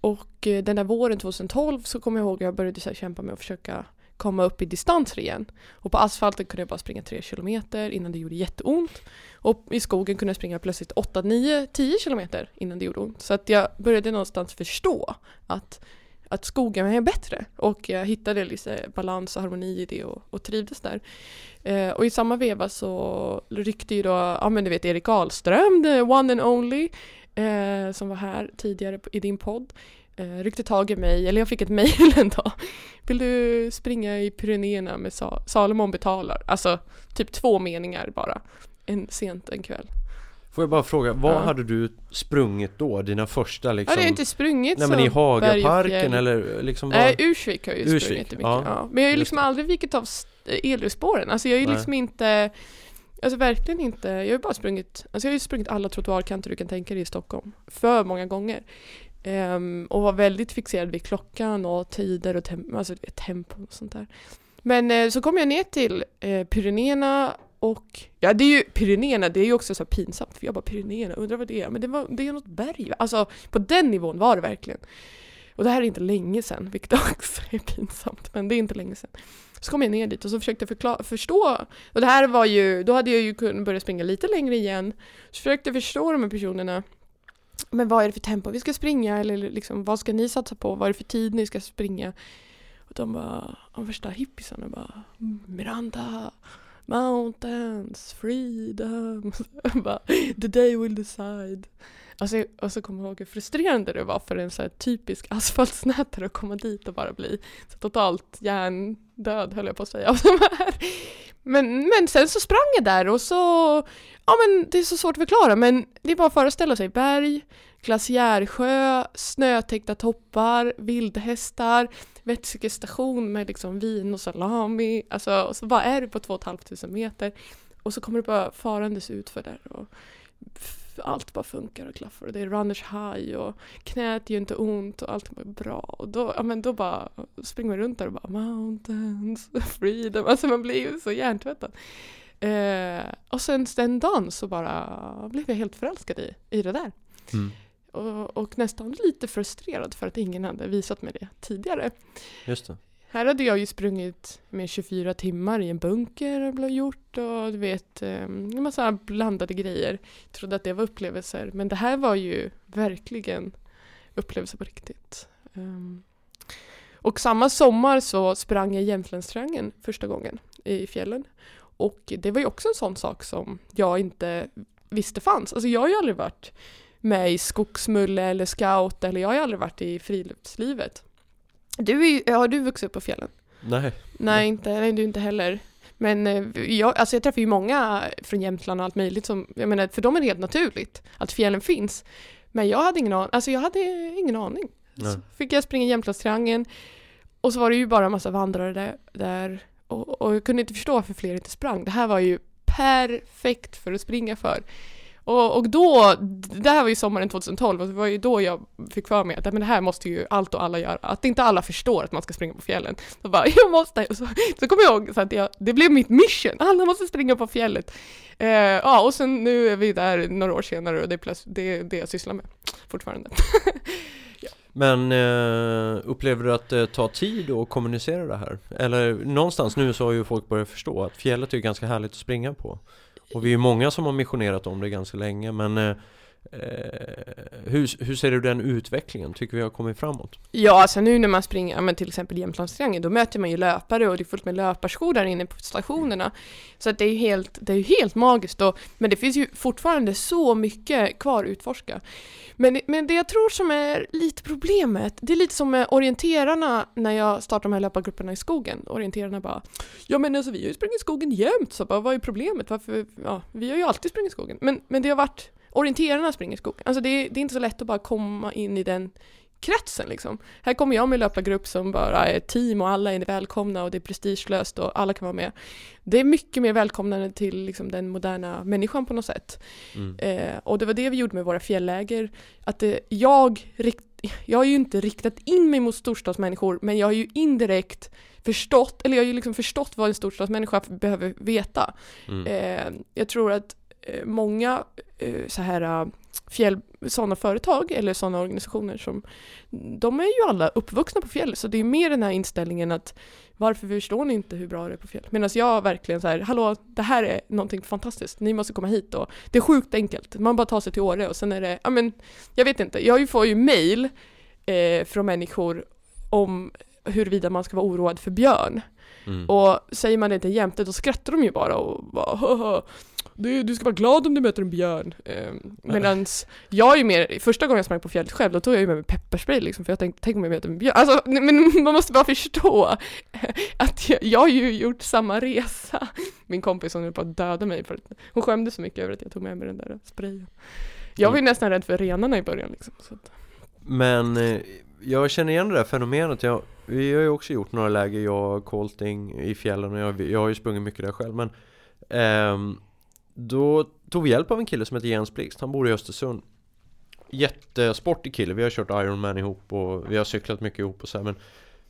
Och eh, den där våren 2012 så kommer jag ihåg att jag började så kämpa med att försöka komma upp i distanser igen. Och på asfalten kunde jag bara springa 3 kilometer innan det gjorde jätteont. Och i skogen kunde jag springa plötsligt 8, 9, 10 kilometer innan det gjorde ont. Så att jag började någonstans förstå att, att skogen är bättre. Och jag hittade lite balans och harmoni i det och, och trivdes där. Eh, och i samma veva så ryckte ju då, ja men du vet Erik Ahlström, the one and only, eh, som var här tidigare i din podd, eh, ryckte tag i mig, eller jag fick ett mejl en dag. Vill du springa i Pyrenéerna med Sa- Salomon betalar? Alltså typ två meningar bara, en, sent en kväll. Får jag bara fråga, vad Ja. hade du sprungit då? Dina första liksom? det har inte sprungit Nej men i Hagaparken eller liksom vad? Nej, Ursvik har jag ju Ursvik, sprungit mycket. ja. Ja. Men jag har ju liksom aldrig vikit av elljusspåren. Alltså jag har ju liksom inte Alltså verkligen inte. Jag har ju bara sprungit, alltså jag har ju sprungit alla trottoarkanter du kan tänka dig i Stockholm. För många gånger. Ehm, och var väldigt fixerad vid klockan och tider och tem- alltså, tempo och sånt där. Men eh, så kom jag ner till eh, Pyrenéerna och ja det är ju Pyrenéerna, det är ju också så här pinsamt för jag bara Pyrenéerna, undrar vad det är? Men det, var, det är något berg. Alltså på den nivån var det verkligen. Och det här är inte länge sedan, vilket också är pinsamt, men det är inte länge sedan. Så kom jag ner dit och så försökte jag förklara, förstå, och det här var ju, då hade jag ju kunnat börja springa lite längre igen. Så försökte jag förstå de här personerna. Men vad är det för tempo vi ska springa eller liksom, vad ska ni satsa på? Vad är det för tid ni ska springa? Och de bara, de värsta hippisarna bara, mm, Miranda, mountains, freedom. Bara, the day will decide. Alltså, och så kommer jag ihåg hur frustrerande det var för en så här typisk asfaltsnätare att komma dit och bara bli så totalt hjärndöd höll jag på att säga. av de här. Men, men sen så sprang jag där och så, ja men det är så svårt att förklara men det är bara att föreställa sig berg, glaciärsjö, snötäckta toppar, vildhästar, vätskestation med liksom vin och salami. Alltså, och så bara är du på 2 500 meter och så kommer du bara farandes utför där och allt bara funkar och klaffar och det är runners high och knät gör inte ont och allt är bra och då, ja, men då bara springer man runt där och bara mountains, freedom, alltså man blir ju så hjärntvättad. Eh, och sen den dagen så bara blev jag helt förälskad i, i det där. Mm. Och, och nästan lite frustrerad för att ingen hade visat mig det tidigare. Just det. Här hade jag ju sprungit med 24 timmar i en bunker och gjort och du vet eh, en massa blandade grejer. Trodde att det var upplevelser men det här var ju verkligen upplevelser på riktigt. Ehm, och samma sommar så sprang jag Jämtlandstriangeln första gången i fjällen. Och det var ju också en sån sak som jag inte visste fanns. Alltså jag har ju aldrig varit med i skogsmulle eller scout eller jag har ju aldrig varit i friluftslivet. Du är, ju- har du vuxit upp på fjällen? Nej. Nej, inte, nej du inte heller. Men eh, jag, alltså jag träffar ju många från Jämtland och allt möjligt som, jag menar för dem är det helt naturligt att fjällen finns. Men jag hade ingen aning, alltså jag hade ingen aning. Nej. Så fick jag springa Jämtlandstriangeln och så var det ju bara en massa vandrare där, där och, och jag kunde inte förstå varför fler inte sprang. Det här var ju perfekt för att springa för. Och, och då, det här var ju sommaren 2012 och det var ju då jag fick för mig att men det här måste ju allt och alla göra. Att inte alla förstår att man ska springa på fjällen. Så bara, jag måste. Och så, så kommer jag ihåg så att jag, det blev mitt mission. Alla måste springa på fjället. Eh, ja, och sen nu är vi där några år senare och det är, plöts- det, är det jag sysslar med fortfarande. Men eh, upplever du att det tar tid att kommunicera det här? Eller någonstans nu så har ju folk börjat förstå att fjället är ganska härligt att springa på. Och vi är många som har missionerat om det ganska länge men eh, Eh, hur, hur ser du den utvecklingen? Tycker vi har kommit framåt? Ja, alltså nu när man springer, ja, men till exempel Jämtlandstriangeln, då möter man ju löpare och det är fullt med löparskor där inne på stationerna. Så att det är ju helt, det är helt magiskt. Och, men det finns ju fortfarande så mycket kvar att utforska. Men, men det jag tror som är lite problemet, det är lite som med orienterarna när jag startade de här löpargrupperna i skogen. Orienterarna bara Ja men alltså vi har ju sprungit i skogen jämt, så bara, vad är problemet? Varför? Ja, vi har ju alltid sprungit i skogen. Men, men det har varit orienterarna springer i skogen. Alltså det, är- det är inte så lätt att bara komma in i den kretsen liksom. Här kommer jag med löpargrupp som bara är team och alla är välkomna och det är prestigelöst och alla kan vara med. Det är mycket mer välkomnande till liksom, den moderna människan på något sätt. Mm. Eh, och det var det vi gjorde med våra fjälläger. Att eh, jag, rikt, jag har ju inte riktat in mig mot storstadsmänniskor men jag har ju indirekt förstått, eller jag har ju liksom förstått vad en storstadsmänniska behöver veta. Mm. Eh, jag tror att många eh, så här eh, fjäll, sådana företag eller sådana organisationer som de är ju alla uppvuxna på fjäll så det är mer den här inställningen att varför förstår ni inte hur bra det är på fjäll? Medan jag verkligen så här, hallå, det här är någonting fantastiskt, ni måste komma hit och det är sjukt enkelt, man bara tar sig till Åre och sen är det, ja men, jag vet inte, jag får ju mail eh, från människor om huruvida man ska vara oroad för björn. Mm. Och säger man det till jämte då skrattar de ju bara och bara "Haha, du, du ska vara glad om du möter en björn. Eh, Medan jag är ju mer, första gången jag sprang på fjället själv, då tog jag ju med mig pepparspray liksom, för jag tänkte, tänk om jag möter en björn. Alltså, men man måste bara förstå att jag, jag har ju gjort samma resa. Min kompis hon höll på att döda mig för att hon skämde så mycket över att jag tog med mig den där sprayen. Jag var ju nästan rädd för renarna i början liksom. Så att. Men eh, jag känner igen det där fenomenet. Jag, vi har ju också gjort några läger, jag och Colting i fjällen och jag, jag har ju sprungit mycket där själv. Men ehm, då tog vi hjälp av en kille som heter Jens Blixt. Han bor i Östersund. Jättesportig kille. Vi har kört Ironman ihop och vi har cyklat mycket ihop och så här, Men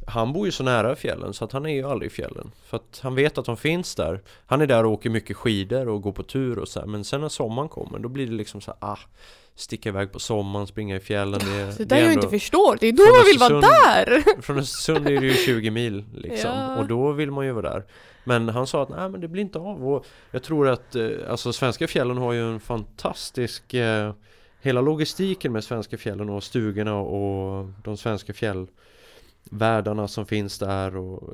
han bor ju så nära fjällen så att han är ju aldrig i fjällen. För att han vet att de finns där. Han är där och åker mycket skidor och går på tur och så här, Men sen när sommaren kommer då blir det liksom så här, ah Sticka iväg på sommaren, springa i fjällen. Det, det, det är jag inte förstår, det är då man vill vara där! Från Östersund är det ju 20 mil liksom. Ja. Och då vill man ju vara där. Men han sa att nej men det blir inte av. Och Jag tror att eh, alltså svenska fjällen har ju en fantastisk eh, Hela logistiken med svenska fjällen och stugorna och de svenska fjällvärldarna som finns där och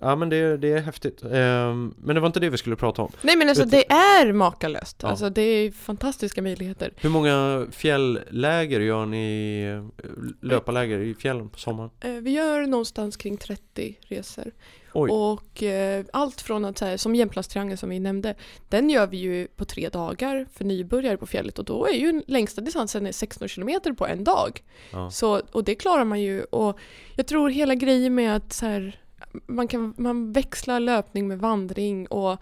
Ja men det, det är häftigt Ehm, Men det var inte det vi skulle prata om Nej men alltså du- det är makalöst, Ja. alltså det är fantastiska möjligheter. Hur många fjällläger gör ni eh, Löparläger i fjällen på sommaren? Eh, Vi gör någonstans kring 30 resor. Oj. Och eh, allt från att, så här, som Jämtlandstriangeln som vi nämnde, den gör vi ju på tre dagar för nybörjare på fjället och då är ju längsta distansen är 16 kilometer på en dag. Ja. Så, och det klarar man ju och jag tror hela grejen med att så här, man, kan, man växlar löpning med vandring och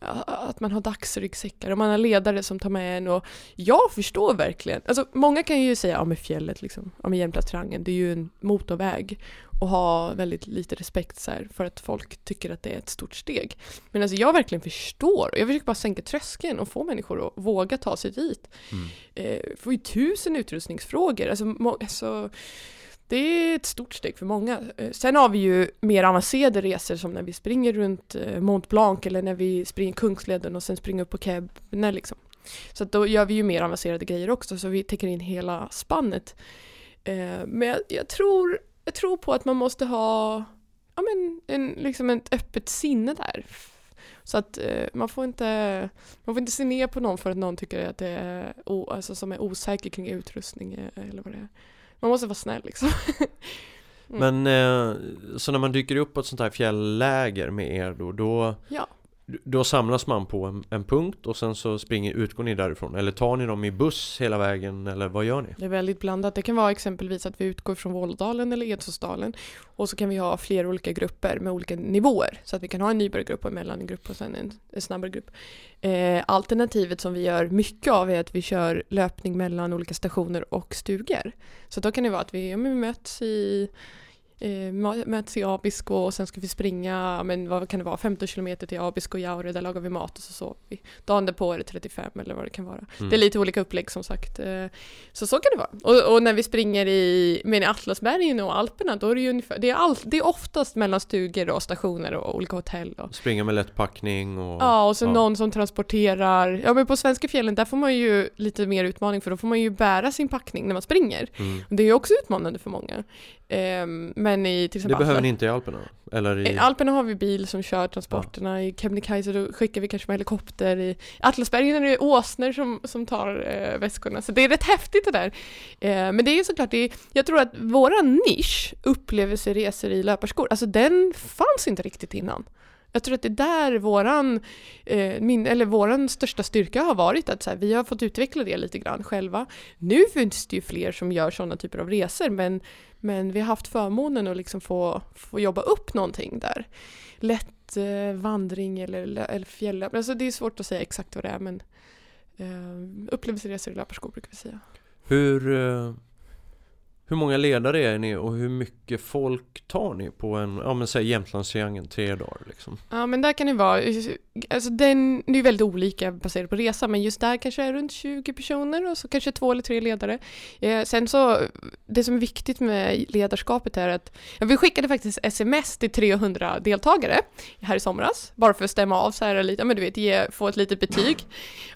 ja, att man har dagsryggsäckar och man har ledare som tar med en och jag förstår verkligen, alltså många kan ju säga ja med fjället liksom, ja Jämtlandstriangeln, det är ju en motorväg och ha väldigt lite respekt så här, för att folk tycker att det är ett stort steg. Men alltså jag verkligen förstår, jag försöker bara sänka tröskeln och få människor att våga ta sig dit. Mm. Eh, får ju tusen utrustningsfrågor, alltså, må, alltså det är ett stort steg för många. Eh, Sen har vi ju mer avancerade resor som när vi springer runt eh, Mont Blanc eller när vi springer Kungsleden och sen springer upp på Kebne liksom. Så då gör vi ju mer avancerade grejer också så vi täcker in hela spannet. Eh, Men jag, jag, tror, jag tror på att man måste ha ja, men en, liksom ett öppet sinne där. Så att eh, man får inte man får inte se ner på någon för att någon tycker att det är o, alltså, som är osäker kring utrustning eh, eller vad det är. Man måste vara snäll liksom. Mm. Men eh, så när man dyker upp på ett sånt här fjällläger med er då, då, Ja då samlas man på en, en punkt och sen så springer, utgår ni därifrån? Eller tar ni dem i buss hela vägen eller vad gör ni? Det är väldigt blandat. Det kan vara exempelvis att vi utgår från Vålådalen eller Edsåsdalen och så kan vi ha flera olika grupper med olika nivåer. Så att vi kan ha en nybörjargrupp och en mellangrupp och sen en, en snabbare grupp. Eh, alternativet som vi gör mycket av är att vi kör löpning mellan olika stationer och stugor. Så då kan det vara att vi, ja, vi möts i eh, möts i Abisko och sen ska vi springa, men vad kan det vara, 15 kilometer till Abisko och Jaure, där lagar vi mat och så sover vi. Dagen därpå är det 35 eller vad det kan vara. Mm. Det är lite olika upplägg som sagt. Eh, Så så kan det vara. Och, och när vi springer i, men i Atlasbergen och Alperna, då är det ju ungefär, det är, all, det är oftast mellan stugor och stationer och olika hotell. Och, Springa med lätt packning och... ja, och så ja. någon som transporterar. Ja, men på svenska fjällen, där får man ju lite mer utmaning för då får man ju bära sin packning när man springer. Mm. Det är ju också utmanande för många. Ehm, men i till Det exempel behöver Atlas- ni inte i Alperna? Eller i... i Alperna har vi bil som kör transporterna, i Kebnekaise då skickar vi kanske med helikopter, i Atlasbergen är det åsnor som, som tar eh, väskorna, så det är rätt häftigt det där. Eh, men det är ju såklart, det är, jag tror att våran nisch, upplevelseresor i löparskor, alltså den fanns inte riktigt innan. Jag tror att det är där våran, eh, min, eller våran största styrka har varit, att så här, vi har fått utveckla det lite grann själva. Nu finns det ju fler som gör sådana typer av resor, men, men vi har haft förmånen att liksom få, få jobba upp någonting där. Lätt eh, vandring eller, eller fjäll, alltså det är svårt att säga exakt vad det är, men eh, upplevelseresor i löparskor brukar vi säga. Hur... Eh, hur många ledare är ni och hur mycket folk tar ni på en, ja men säg Jämtlandstriangeln, tre dagar liksom? Ja men där kan det vara, alltså den, det är väldigt olika baserat på resa men just där kanske är runt 20 personer och så kanske två eller tre ledare. Eh, sen så, det som är viktigt med ledarskapet är att, ja, vi skickade faktiskt sms till 300 deltagare här i somras, bara för att stämma av så här lite, ja, men du vet, ge, få ett litet betyg.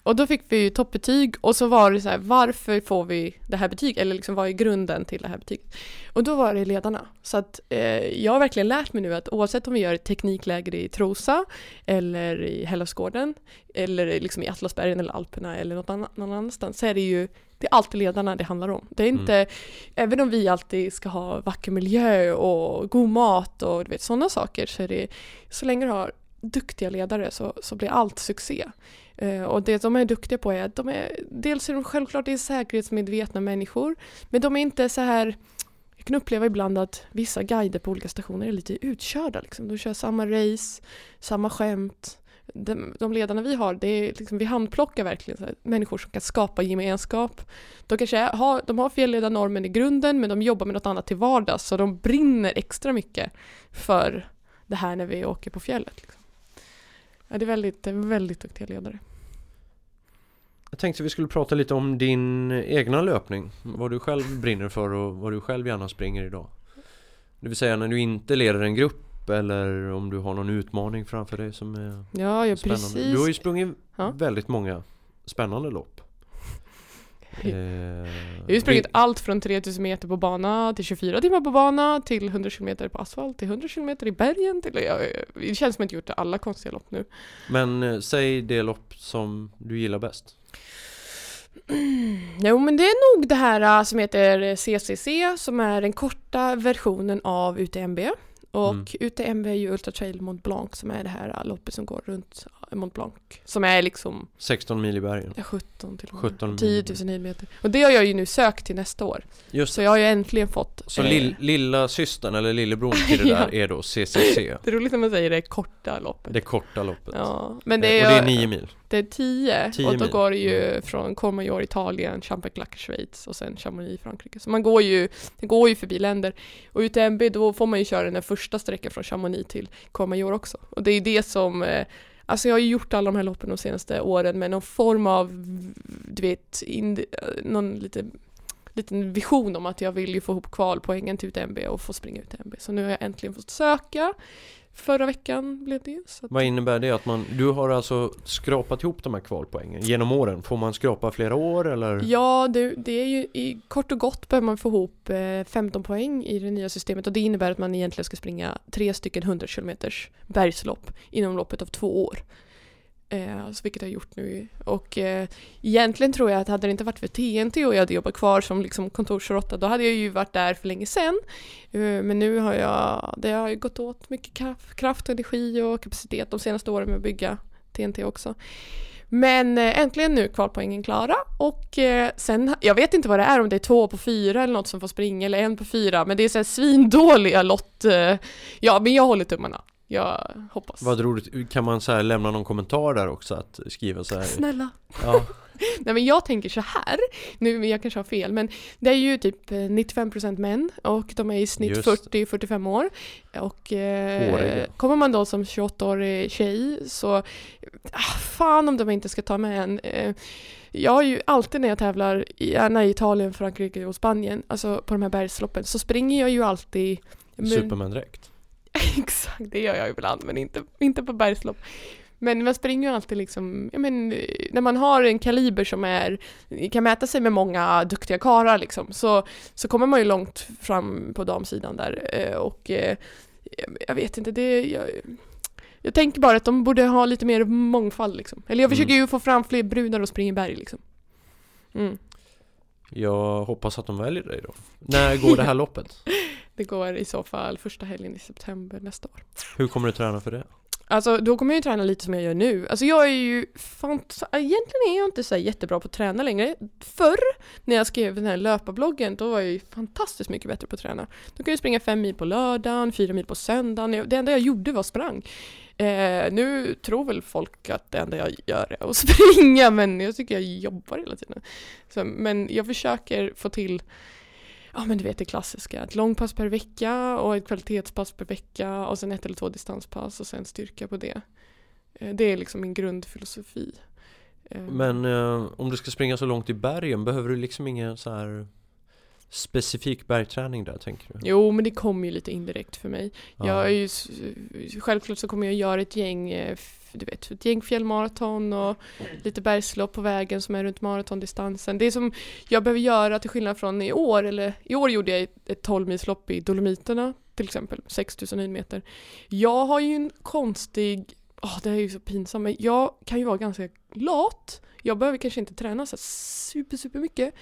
Och då fick vi ju toppbetyg och så var det så här, varför får vi det här betyget? Eller liksom vad är grunden till till det här betyget. Och då var det ledarna. Så att eh, jag har verkligen lärt mig nu att oavsett om vi gör ett teknikläger i Trosa eller i Hällefsgården eller liksom i Atlasbergen eller Alperna eller något annat, någon annanstans så är det ju det är alltid ledarna det handlar om. Det är inte, mm. även om vi alltid ska ha vacker miljö och god mat och du vet sådana saker så är det, så länge du har duktiga ledare så, så blir allt succé. Eh, och det de är duktiga på är att de är, dels är de självklart är säkerhetsmedvetna människor, men de är inte så här jag kan uppleva ibland att vissa guider på olika stationer är lite utkörda. Liksom. De kör samma race, samma skämt. De, de ledarna vi har, det är liksom, vi handplockar verkligen här, människor som kan skapa gemenskap. De kanske är, har, de har fjällledarnormen i grunden men de jobbar med något annat till vardags så de brinner extra mycket för det här när vi åker på fjället. Liksom. Ja, det är väldigt, väldigt duktiga ledare. Jag tänkte vi skulle prata lite om din egna löpning. Vad du själv brinner för och vad du själv gärna springer idag. Det vill säga när du inte leder en grupp eller om du har någon utmaning framför dig som är ja, ja, spännande. Precis. Du har ju sprungit ja. väldigt många spännande lopp. Eh, jag har ju sprungit allt från 3000 meter på bana till 24 timmar på bana till 100 km på asfalt till 100 km i bergen till... Ja, det känns som att jag gjort alla konstiga lopp nu. Men eh, säg det lopp som du gillar bäst. Jo men det är nog det här äh, som heter CCC som är den korta versionen av UTMB. Och mm. UTMB är ju Ultra Trail Mont Blanc som är det här loppet som går runt Mont Blanc. Som är liksom 16 mil i bergen. Ja, 17 till och med. 17 10 000 meter. Och det har jag ju nu sökt till nästa år. Just Så jag har ju äntligen fått Så eh, lill, lilla systern eller lillebror till det där är då CCC? Det är roligt när man säger det korta loppet. Det korta loppet. Ja, men det är, och det är 9 mil. Det är 10 och då mil. går det ju mm. från Courmayeur Italien, Champagne Schweiz och sen Chamonix Frankrike. Så man går ju, det går ju förbi länder. Och UTMB då får man ju köra den första första sträckan från Chamonix till Courmayeur också. Och det är det som eh, Alltså jag har ju gjort alla de här loppen de senaste åren med någon form av, du vet, in, eh, någon lite, liten vision om att jag vill ju få ihop kvalpoängen till UTMB och få springa UTMB. Så nu har jag äntligen fått söka Förra veckan blev det ju. Vad innebär det? Att man, du har alltså skrapat ihop de här kvalpoängen genom åren? Får man skrapa flera år eller? Ja, det, det är ju i kort och gott behöver man få ihop 15 eh, poäng i det nya systemet och det innebär att man egentligen ska springa tre stycken 100 km bergslopp inom loppet av två år. Eh, alltså, vilket jag har gjort nu. Och eh, egentligen tror jag att hade det inte varit för TNT och jag hade jobbat kvar som liksom kontorsråtta då hade jag ju varit där för länge sedan. Eh, men nu har jag, det har ju gått åt mycket kraft, energi och kapacitet de senaste åren med att bygga TNT också. Men eh, äntligen nu kvalpoängen klara och eh, sen, jag vet inte vad det är om det är två på fyra eller något som får springa eller en på fyra men det är så här svindåliga lott. Eh, ja men jag håller tummarna jag hoppas. Vad roligt, kan man så lämna någon kommentar där också? Att skriva så här? Snälla! Ja. Nej men jag tänker så här, nu jag kanske har fel, men det är ju typ 95% eh, män och de är i snitt 40-45 år. Och eh, kommer man då som 28-årig tjej så, ah, fan om de inte ska ta med en. Eh, jag har ju alltid när jag tävlar, gärna i Italien, Frankrike och Spanien, alltså på de här bergsloppen, så springer jag ju alltid Superman-dräkt? Exakt, det gör jag ibland men inte, inte på bergslopp. Men man springer ju alltid liksom, ja men när man har en kaliber som är, kan mäta sig med många duktiga karlar liksom, så, så kommer man ju långt fram på damsidan där eh, och eh, jag vet inte, det, jag, jag tänker bara att de borde ha lite mer mångfald liksom. Eller jag försöker mm. ju få fram fler brudar och springa berg liksom. Mm. Jag hoppas att de väljer dig då. När går det här loppet? Det går i så fall första helgen i september nästa år. Hur kommer du träna för det? Alltså då kommer jag ju träna lite som jag gör nu. Alltså jag är ju fant- Egentligen är jag inte så jättebra på att träna längre. Förr när jag skrev den här löparbloggen då var jag ju fantastiskt mycket bättre på att träna. Då kunde jag springa fem mil på lördagen, fyra mil på söndagen. Det enda jag gjorde var sprang. Eh, nu tror väl folk att det enda jag gör är att springa men jag tycker jag jobbar hela tiden. Så, men jag försöker få till ja men du vet det klassiska, ett långpass per vecka och ett kvalitetspass per vecka och sen ett eller två distanspass och sen styrka på det. Eh, det är liksom min grundfilosofi. Eh, men eh, om du ska springa så långt i bergen, behöver du liksom inga så här specifik bergträning där tänker du? Jo, men det kommer ju lite indirekt för mig. Ja. Jag är ju, självklart så kommer jag göra ett gäng, eh, du vet, ett gäng fjällmaraton och lite bergslopp på vägen som är runt maratondistansen. Det som jag behöver göra till skillnad från i år, eller i år gjorde jag ett, 12 milslopp i Dolomiterna till exempel, 6000 höjdmeter. Jag har ju en konstig, åh det här är ju så pinsamt, men jag kan ju vara ganska lat. Jag behöver kanske inte träna så super, super mycket.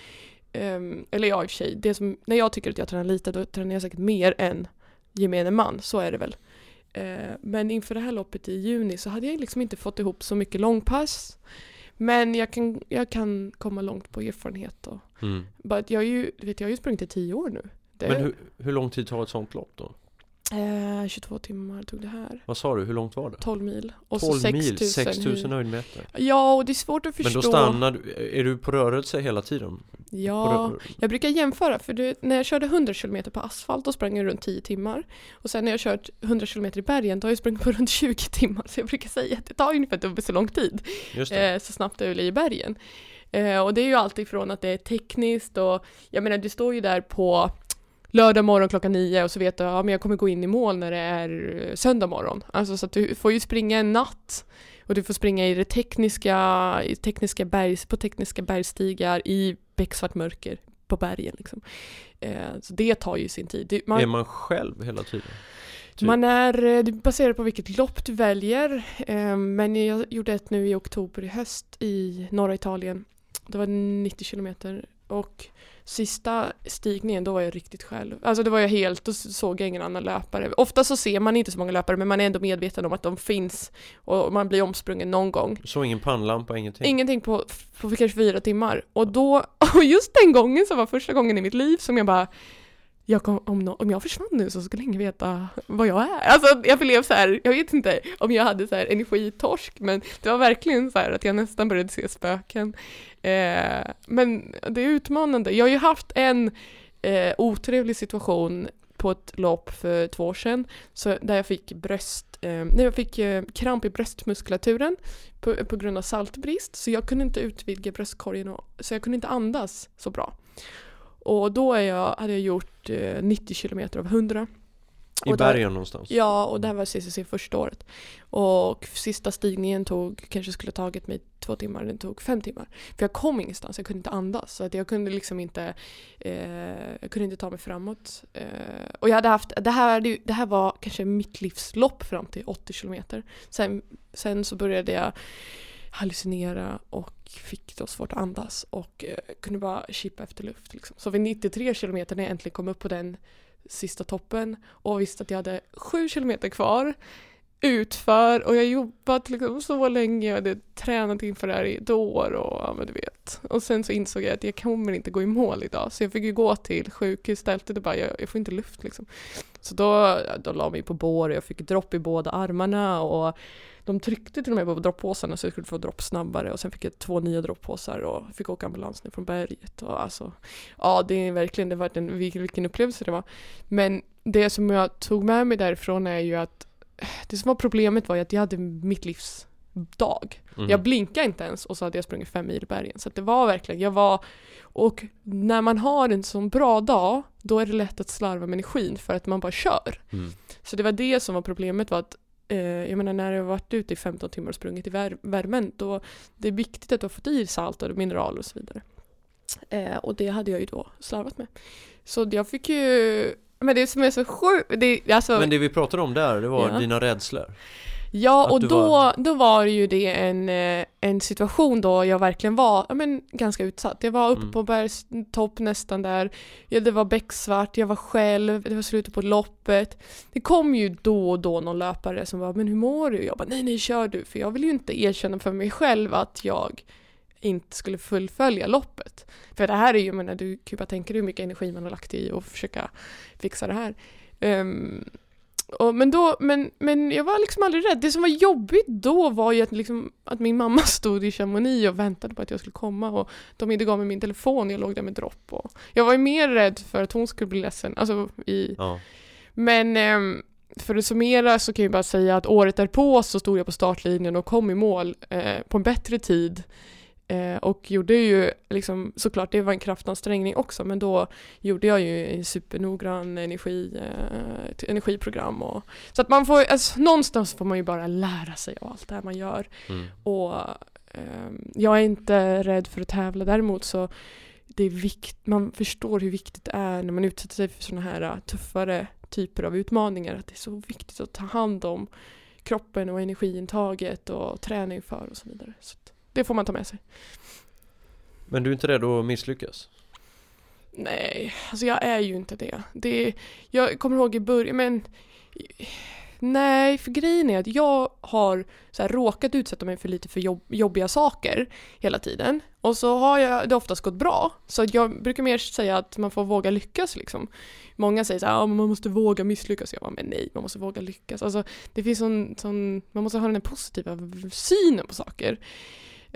Um, eller ja, i och för sig, det som, när jag tycker att jag tränar lite, då tränar jag säkert mer än gemene man, så är det väl. Eh, men inför det här loppet i juni så hade jag liksom inte fått ihop så mycket långpass. Men jag kan, jag kan komma långt på erfarenhet och Mm. jag, är ju, vet, jag har ju sprungit i tio år nu. Det, Men hur, hur lång tid tar ett sånt lopp då? Eh, 22 timmar tog det här. Vad sa du, hur långt var det? 12 mil. Och 12 så mil, 6000 6000 hit. höjdmeter. Ja, och det är svårt att förstå. Men då stannar du, är du på rörelse hela tiden? Ja, jag brukar jämföra för du, när jag körde 100 km på asfalt då sprang jag runt 10 timmar. Och sen när jag kört 100 km i bergen då har jag sprungit på runt 20 timmar. Så jag brukar säga att det tar ungefär dubbelt så lång tid. Eh, så snabbt det blir i bergen. Eh, och det är ju alltid ifrån att det är tekniskt och jag menar du står ju där på lördag morgon klockan nio och så vet du ja, men jag kommer gå in i mål när det är eh, söndag morgon. Alltså så att du får ju springa en natt och du får springa i det tekniska, i tekniska bergs, på tekniska bergstigar i becksvart mörker på bergen liksom. Eh, så det tar ju sin tid. Det, man, Är man själv hela tiden? Typ. man är, eh, det baserar på vilket lopp du väljer. Eh, Men jag gjorde ett nu i oktober i höst i norra Italien. Det var 90 kilometer och sista stigningen då var jag riktigt själv. Alltså det var jag helt, då såg jag ingen annan löpare. Ofta så ser man inte så många löpare men man är ändå medveten om att de finns och man blir omsprungen någon gång. Så ingen pannlampa, ingenting? Ingenting på, på kanske fyra timmar. Och då, och just den gången så var första gången i mitt liv som jag bara jag kom, om, nå- om jag försvann nu så skulle ingen veta vad jag är. Alltså jag blev så här, jag vet inte om jag hade så här energitorsk men det var verkligen så här att jag nästan började se spöken. Eh, men det är utmanande. Jag har ju haft en eh, otrevlig situation på ett lopp för två år sedan så där jag fick bröst, eh, nej, jag fick eh, kramp i bröstmuskulaturen på, på grund av saltbrist så jag kunde inte utvidga bröstkorgen och, så jag kunde inte andas så bra. Och då är jag, hade jag gjort eh, 90 kilometer av 100. I och där- bergen någonstans? Ja, och det här var CCC första året. Och sista stigningen tog, kanske skulle tagit mig två timmar, den tog fem timmar. För jag kom ingenstans, jag kunde inte andas. Så att jag kunde liksom inte, eh, jag kunde inte ta mig framåt. Eh, och jag hade haft, det här, det här var kanske mitt livslopp fram till 80 kilometer. Sen, sen så började jag hallucinera och fick då svårt att andas och eh, kunde bara chippa efter luft. Liksom. Så vid 93 kilometer när jag äntligen kom upp på den sista toppen och visste att jag hade sju kilometer kvar utför och jag jobbat liksom så länge, jag hade tränat inför det här i ett år och ja men du vet. Och sen så insåg jag att jag kommer inte gå i mål idag så jag fick ju gå till sjukhus stället och bara jag, jag får inte luft liksom. Så då, då la mig på bår och jag fick dropp i båda armarna och de tryckte till och med på droppåsarna så jag skulle få dropp snabbare och sen fick jag två nya droppåsar och fick åka ambulans ner från berget och alltså ja det är verkligen, det var en, vilken, upplevelse det var. Men det som jag tog med mig därifrån är ju att det som var problemet var ju att jag hade mitt livs dag. Mm. Jag blinkade inte ens och så hade jag sprungit fem mil i bergen. Så det var verkligen, jag var och när man har en sån bra dag då är det lätt att slarva med energin för att man bara kör. Mm. Så det var det som var problemet var att jag menar när jag har varit ute i 15 timmar och sprungit i vär- värmen då det är viktigt att du har fått i salt och mineraler och så vidare. Eh, och det hade jag ju då slarvat med. Så jag fick ju men det som är så sjukt, det, alltså, Men det vi pratade om där, det var Ja. dina rädslor. Ja, och då, var- då var det ju det en, eh, en situation då jag verkligen var ja, men, ganska utsatt. Jag var uppe Mm. på bergstopp nästan där, ja, det var becksvart, jag var själv, det var slutet på loppet. Det kom ju då och då någon löpare som var men hur mår du? Jag bara nej nej kör du, för jag vill ju inte erkänna för mig själv att jag inte skulle fullfölja loppet. För det här är ju, jag menar, du kan ju bara tänka dig hur mycket energi man har lagt i att försöka fixa det här. Ehm, och, men, då, men, men jag var liksom aldrig rädd. Det som var jobbigt då var ju att, liksom, att min mamma stod i Chamonix och väntade på att jag skulle komma och de inte gav mig min telefon, jag låg där med dropp. Och jag var ju mer rädd för att hon skulle bli ledsen. Alltså i, Ja. men ehm, för att summera så kan jag bara säga att året därpå så stod jag på startlinjen och kom i mål eh, på en bättre tid Eh, och gjorde ju liksom, såklart det var en kraftansträngning också, men då gjorde jag ju en supernoggrann energi, eh, energiprogram. Och, så att man får, alltså, någonstans får man ju bara lära sig av allt det här man gör. Mm. Och eh, jag är inte rädd för att tävla, däremot så det är vikt, man förstår hur viktigt det är när man utsätter sig för sådana här uh, tuffare typer av utmaningar, att det är så viktigt att ta hand om kroppen och energiintaget och träning för och så vidare. Så att det får man ta med sig. Men du är inte rädd att misslyckas? Nej, alltså jag är ju inte det. det jag kommer ihåg i början, men Nej, för grejen är att jag har så här, råkat utsätta mig för lite för jobb, jobbiga saker hela tiden. Och så har jag, det oftast gått bra. Så jag brukar mer säga att man får våga lyckas liksom. Många säger så här, ah, man måste våga misslyckas. Jag bara, men nej, man måste våga lyckas. Alltså, det finns sån, sån, man måste ha den här positiva synen på saker.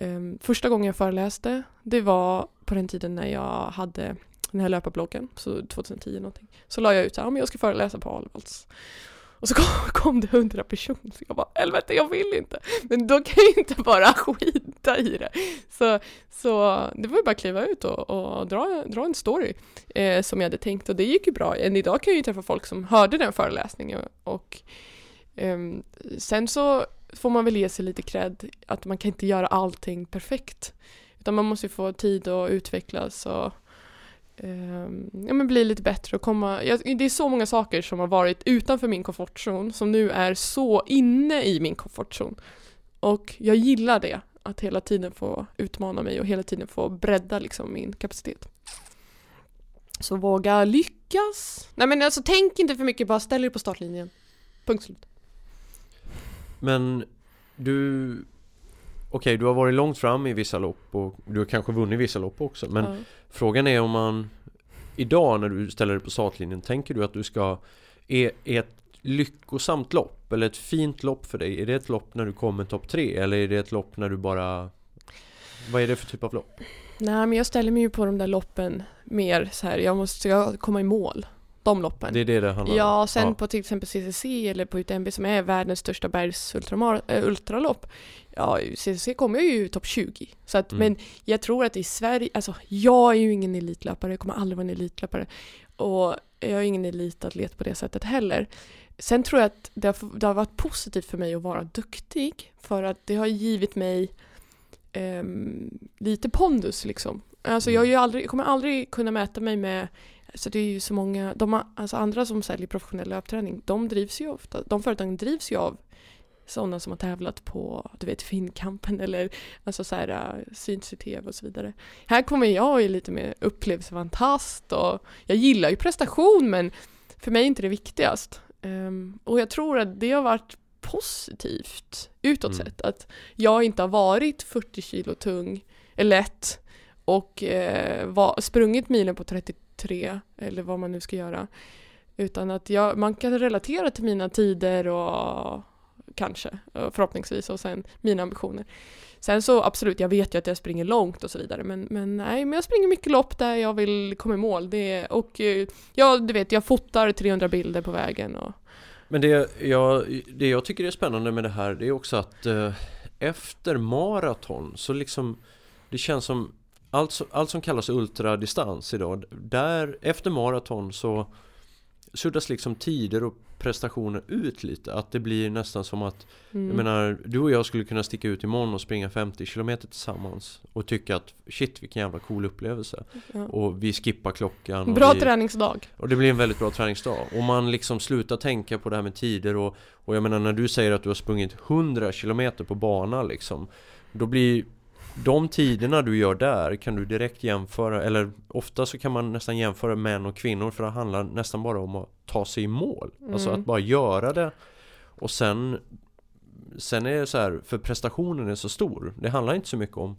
Um, första gången jag föreläste, det var på den tiden när jag hade den här löparbloggen, så 2010 någonting. Så la jag ut så här, om jag ska föreläsa på Alvalds. Och så kom, kom det hundra personer, så jag bara helvete jag vill inte. Men då kan jag inte bara skita i det. Så, så det var ju bara att kliva ut och, och dra, dra en story eh, som jag hade tänkt och det gick ju bra. Än idag kan jag ju träffa folk som hörde den föreläsningen och eh, sen så får man väl ge sig lite cred att man kan inte göra allting perfekt. Utan man måste ju få tid att utvecklas och eh, ja, men bli lite bättre och komma... Ja, det är så många saker som har varit utanför min komfortzon som nu är så inne i min komfortzon. Och jag gillar det, att hela tiden få utmana mig och hela tiden få bredda liksom min kapacitet. Så våga lyckas. Nej men alltså tänk inte för mycket, bara ställ er på startlinjen. Punkt slut. Men du Okej, okay, du har varit långt fram i vissa lopp och du har kanske vunnit vissa lopp också men ja. Frågan är om man Idag när du ställer dig på startlinjen Tänker du att du ska Är, är ett lyckosamt lopp eller ett fint lopp för dig Är det ett lopp när du kommer topp tre eller är det ett lopp när du bara Vad är det för typ av lopp? Nej men jag ställer mig ju på de där loppen mer så här, jag måste komma i mål de loppen. Det är det det handlar om? Ja, sen ja. på till exempel CCC eller på UTMB som är världens största bergsultralopp. Äh, ja, CCC kommer ju topp 20. Så att, mm. Men jag tror att i Sverige, alltså jag är ju ingen elitlöpare, jag kommer aldrig vara en elitlöpare. Och jag är ingen elitatlet på det sättet heller. Sen tror jag att det har, det har varit positivt för mig att vara duktig för att det har givit mig um, lite pondus liksom. Alltså jag, mm. ju aldrig, jag kommer aldrig kunna mäta mig med så det är ju så många, de, alltså andra som säljer professionell löpträning, de drivs ju ofta, de företagen drivs ju av sådana som har tävlat på, du vet, Finnkampen eller alltså så här, uh, syns i tv och så vidare. Här kommer jag ju lite mer upplevelsefantast och jag gillar ju prestation men för mig är inte det viktigast. Um, och jag tror att det har varit positivt utåt mm. sett att jag inte har varit 40 kilo tung, eller lätt och eh, var, sprungit milen på tre eller vad man nu ska göra. Utan att jag, man kan relatera till mina tider och kanske, förhoppningsvis, och sen mina ambitioner. Sen så absolut, jag vet ju att jag springer långt och så vidare, men, men nej, men jag springer mycket lopp där jag vill komma i mål. Det, och eh, ja, du vet, jag fotar 300 bilder på vägen och... Men det jag, det jag tycker är spännande med det här, det är också att eh, efter maraton så liksom, det känns som allt, allt som kallas ultradistans idag, där efter maraton så suddas liksom tider och prestationer ut lite. Att det blir nästan som att mm. Jag menar, du och jag skulle kunna sticka ut imorgon och springa 50 km tillsammans Och tycka att shit vilken jävla cool upplevelse ja. Och vi skippar klockan Bra vi, träningsdag Och det blir en väldigt bra träningsdag Och man liksom slutar tänka på det här med tider och Och jag menar när du säger att du har sprungit 100 km på bana liksom Då blir de tiderna du gör där kan du direkt jämföra Eller ofta så kan man nästan jämföra män och kvinnor För det handlar nästan bara om att ta sig i mål. Mm. Alltså att bara göra det. Och sen Sen är det så här, för prestationen är så stor. Det handlar inte så mycket om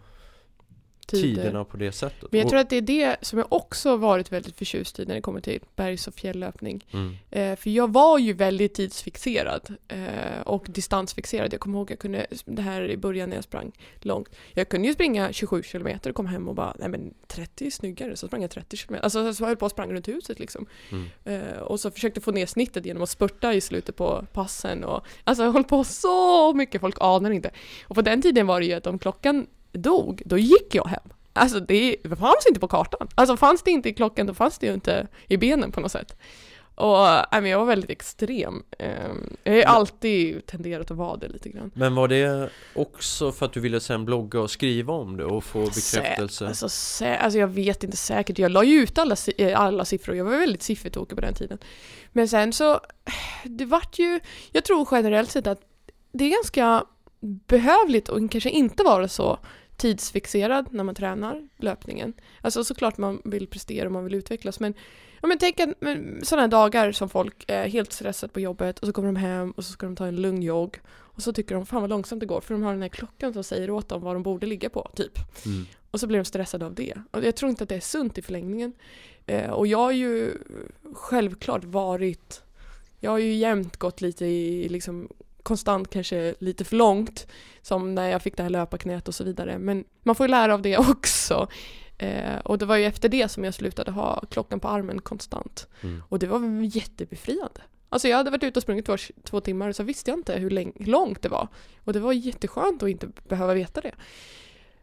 tider. tiderna på det sättet. Men jag tror att det är det som jag också varit väldigt förtjust i när det kommer till bergs och fjälllöpning. Mm. Eh, för jag var ju väldigt tidsfixerad eh, och distansfixerad. Jag kommer ihåg jag kunde, det här i början när jag sprang långt, jag kunde ju springa 27 kilometer och kom hem och bara, nej men 30 är snyggare, så sprang jag 30 kilometer. Alltså så jag höll på och sprang runt huset liksom. Mm. Eh, och så försökte få ner snittet genom att spurta i slutet på passen och alltså jag höll på så mycket, folk anar inte. Och på den tiden var det ju att om klockan dog, då gick jag hem. Alltså det fanns inte på kartan. Alltså fanns det inte i klockan, då fanns det ju inte i benen på något sätt. Och äh, men jag var väldigt extrem. Ehm, jag har alltid tenderat att vara det lite grann. Men var det också för att du ville sen blogga och skriva om det och få bekräftelse? Sä, alltså, sä, alltså jag vet inte säkert, jag la ju ut alla, eh, alla siffror, jag var väldigt siffertokig på den tiden. Men sen så, det vart ju, jag tror generellt sett att det är ganska behövligt och kanske inte vara så tidsfixerad när man tränar löpningen. Alltså såklart man vill prestera och man vill utvecklas men, ja, men tänk att sådana dagar som folk är helt stressade på jobbet och så kommer de hem och så ska de ta en lugn jogg och så tycker de fan vad långsamt det går för de har den här klockan som säger åt dem vad de borde ligga på typ. Mm. Och så blir de stressade av det. Och jag tror inte att det är sunt i förlängningen. Eh, och jag har ju självklart varit, jag har ju jämt gått lite i liksom konstant kanske lite för långt som när jag fick det här löparknät och så vidare. Men man får ju lära av det också. Eh, och det var ju efter det som jag slutade ha klockan på armen konstant. Mm. Och det var jättebefriande. Alltså jag hade varit ute och sprungit två, två timmar och så visste jag inte hur, hur långt det var. Och det var jätteskönt att inte behöva veta det.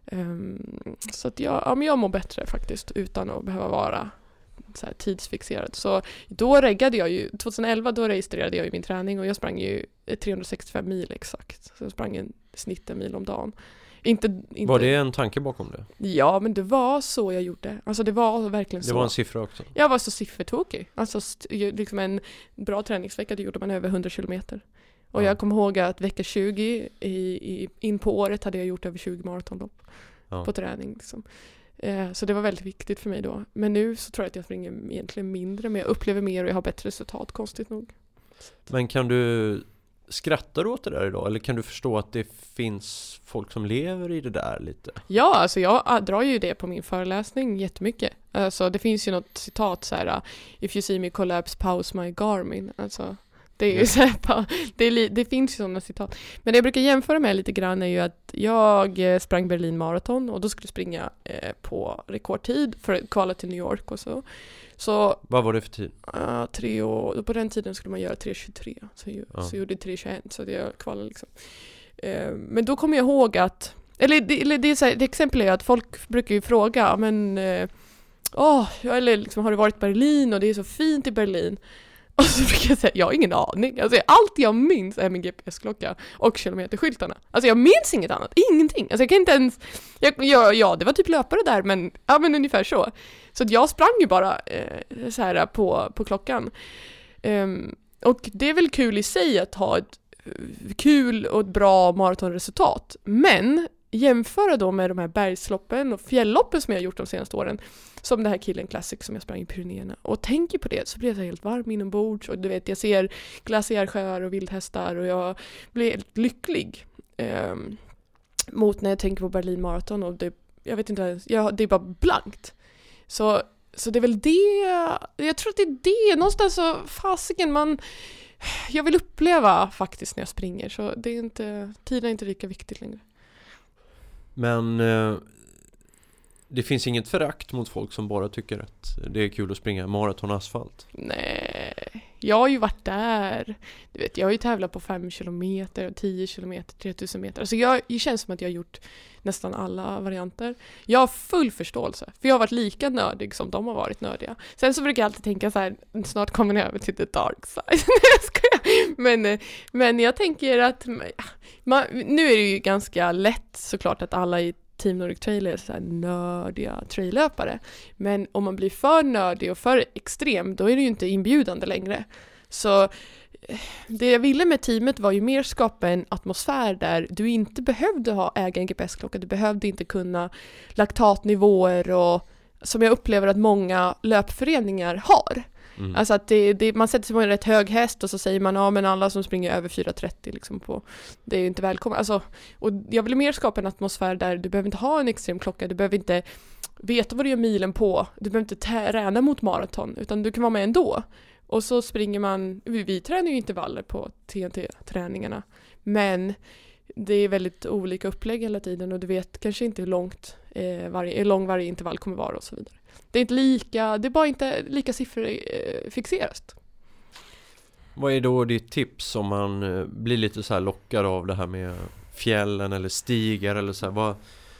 Ehm, så att jag, ja, men jag mår bättre faktiskt utan att behöva vara så här tidsfixerad. Så då reggade jag ju, 2011 då registrerade jag ju min träning och jag sprang ju 365 mil exakt. Så jag sprang en snitt en mil om dagen. Inte, inte, Var det en tanke bakom det? Ja men det var så jag gjorde. Alltså det var verkligen Det så. var en siffra också? Jag var så siffertokig. Alltså liksom en bra träningsvecka, då gjorde man över 100 kilometer. Och Ja. jag kommer ihåg att vecka 20 i, i, in på året hade jag gjort över 20 maratonlopp Ja. på träning. Liksom. Eh, så det var väldigt viktigt för mig då. Men nu så tror jag att jag springer egentligen mindre, men jag upplever mer och jag har bättre resultat, konstigt nog. Men kan du Skrattar du åt det där idag? Eller kan du förstå att det finns folk som lever i det där lite? Ja, alltså jag ah, drar ju det på min föreläsning jättemycket. Alltså det finns ju något citat så här If you see me collapse, pause my Garmin. Alltså det är ju så här, det, är det finns ju sådana citat. Men det jag brukar jämföra med lite grann är ju att jag eh, sprang Berlin Marathon och då skulle jag springa eh, på rekordtid för att kvala till New York och så. Så Vad var det för tid? uh, tre och, på den tiden skulle man göra 3.23 så, jag- Ja. så jag gjorde 3.21 så jag kvalade liksom. Eh, men då kommer jag ihåg att, eller det, eller det, är så här, det exempel är att folk brukar ju fråga, "Ja, men åh, eller liksom, har du varit i Berlin och det är så fint i Berlin? Och så brukar jag säga, jag har ingen aning. Alltså, allt jag minns är min GPS-klocka och kilometerskyltarna. Alltså jag minns inget annat, ingenting. Alltså jag kan inte ens, jag, jag, ja det var typ löpare där men, ja men ungefär så. Så att jag sprang ju bara eh, så här på, på klockan. Um, och det är väl kul i sig att ha ett eh, kul och ett bra maratonresultat. Men jämföra då med de här bergsloppen och fjällloppen som jag har gjort de senaste åren. Som det här Killen Classic som jag sprang i Pyrenéerna. Och tänker på det så blir jag så helt varm inombords och du vet jag ser glaciärsjöar och vildhästar och jag blir helt lycklig. Ehm, mot när jag tänker på Berlin Marathon och det, jag vet inte jag, det är bara blankt. Så, så det är väl det, jag tror att det är det, någonstans så fasiken man jag vill uppleva faktiskt när jag springer så det är inte, tiden är inte lika viktigt längre. Men eh, det finns inget förakt mot folk som bara tycker att det är kul att springa maraton asfalt. Nej, jag har ju varit där. Du vet, jag har ju tävlat på 5km, 10km, 3000 meter. Alltså jag, det känns som att jag har gjort nästan alla varianter. Jag har full förståelse, för jag har varit lika nördig som de har varit nördiga. Sen så brukar jag alltid tänka så här, snart kommer ni över till the dark side. Nej, jag skojar. Men, eh, men jag tänker att man, nu är det ju ganska lätt såklart att alla i Team Nordic Trail är så här nördiga traillöpare. Men om man blir för nördig och för extrem, då är det ju inte inbjudande längre. Så eh, det jag ville med teamet var ju mer skapa en atmosfär där du inte behövde ha äga en GPS-klocka, du behövde inte kunna laktatnivåer och som jag upplever att många löpföreningar har. Mm. Alltså att det, det, man sätter sig på en rätt hög häst och så säger man ja men alla som springer över 4.30 liksom på, det är ju inte välkomna. Alltså, och jag vill mer skapa en atmosfär där du behöver inte ha en extrem klocka, du behöver inte veta vad du gör milen på, du behöver inte träna mot maraton, utan du kan vara med ändå. Och så springer man, vi, vi tränar ju intervaller på TNT-träningarna, men det är väldigt olika upplägg hela tiden och du vet kanske inte hur långt eh, varje, hur lång varje intervall kommer vara och så vidare. Det är inte lika, det är bara inte lika sifferfixerat. Eh, vad är då ditt tips om man eh, blir lite så här lockad av det här med fjällen eller stigar eller så här, vad,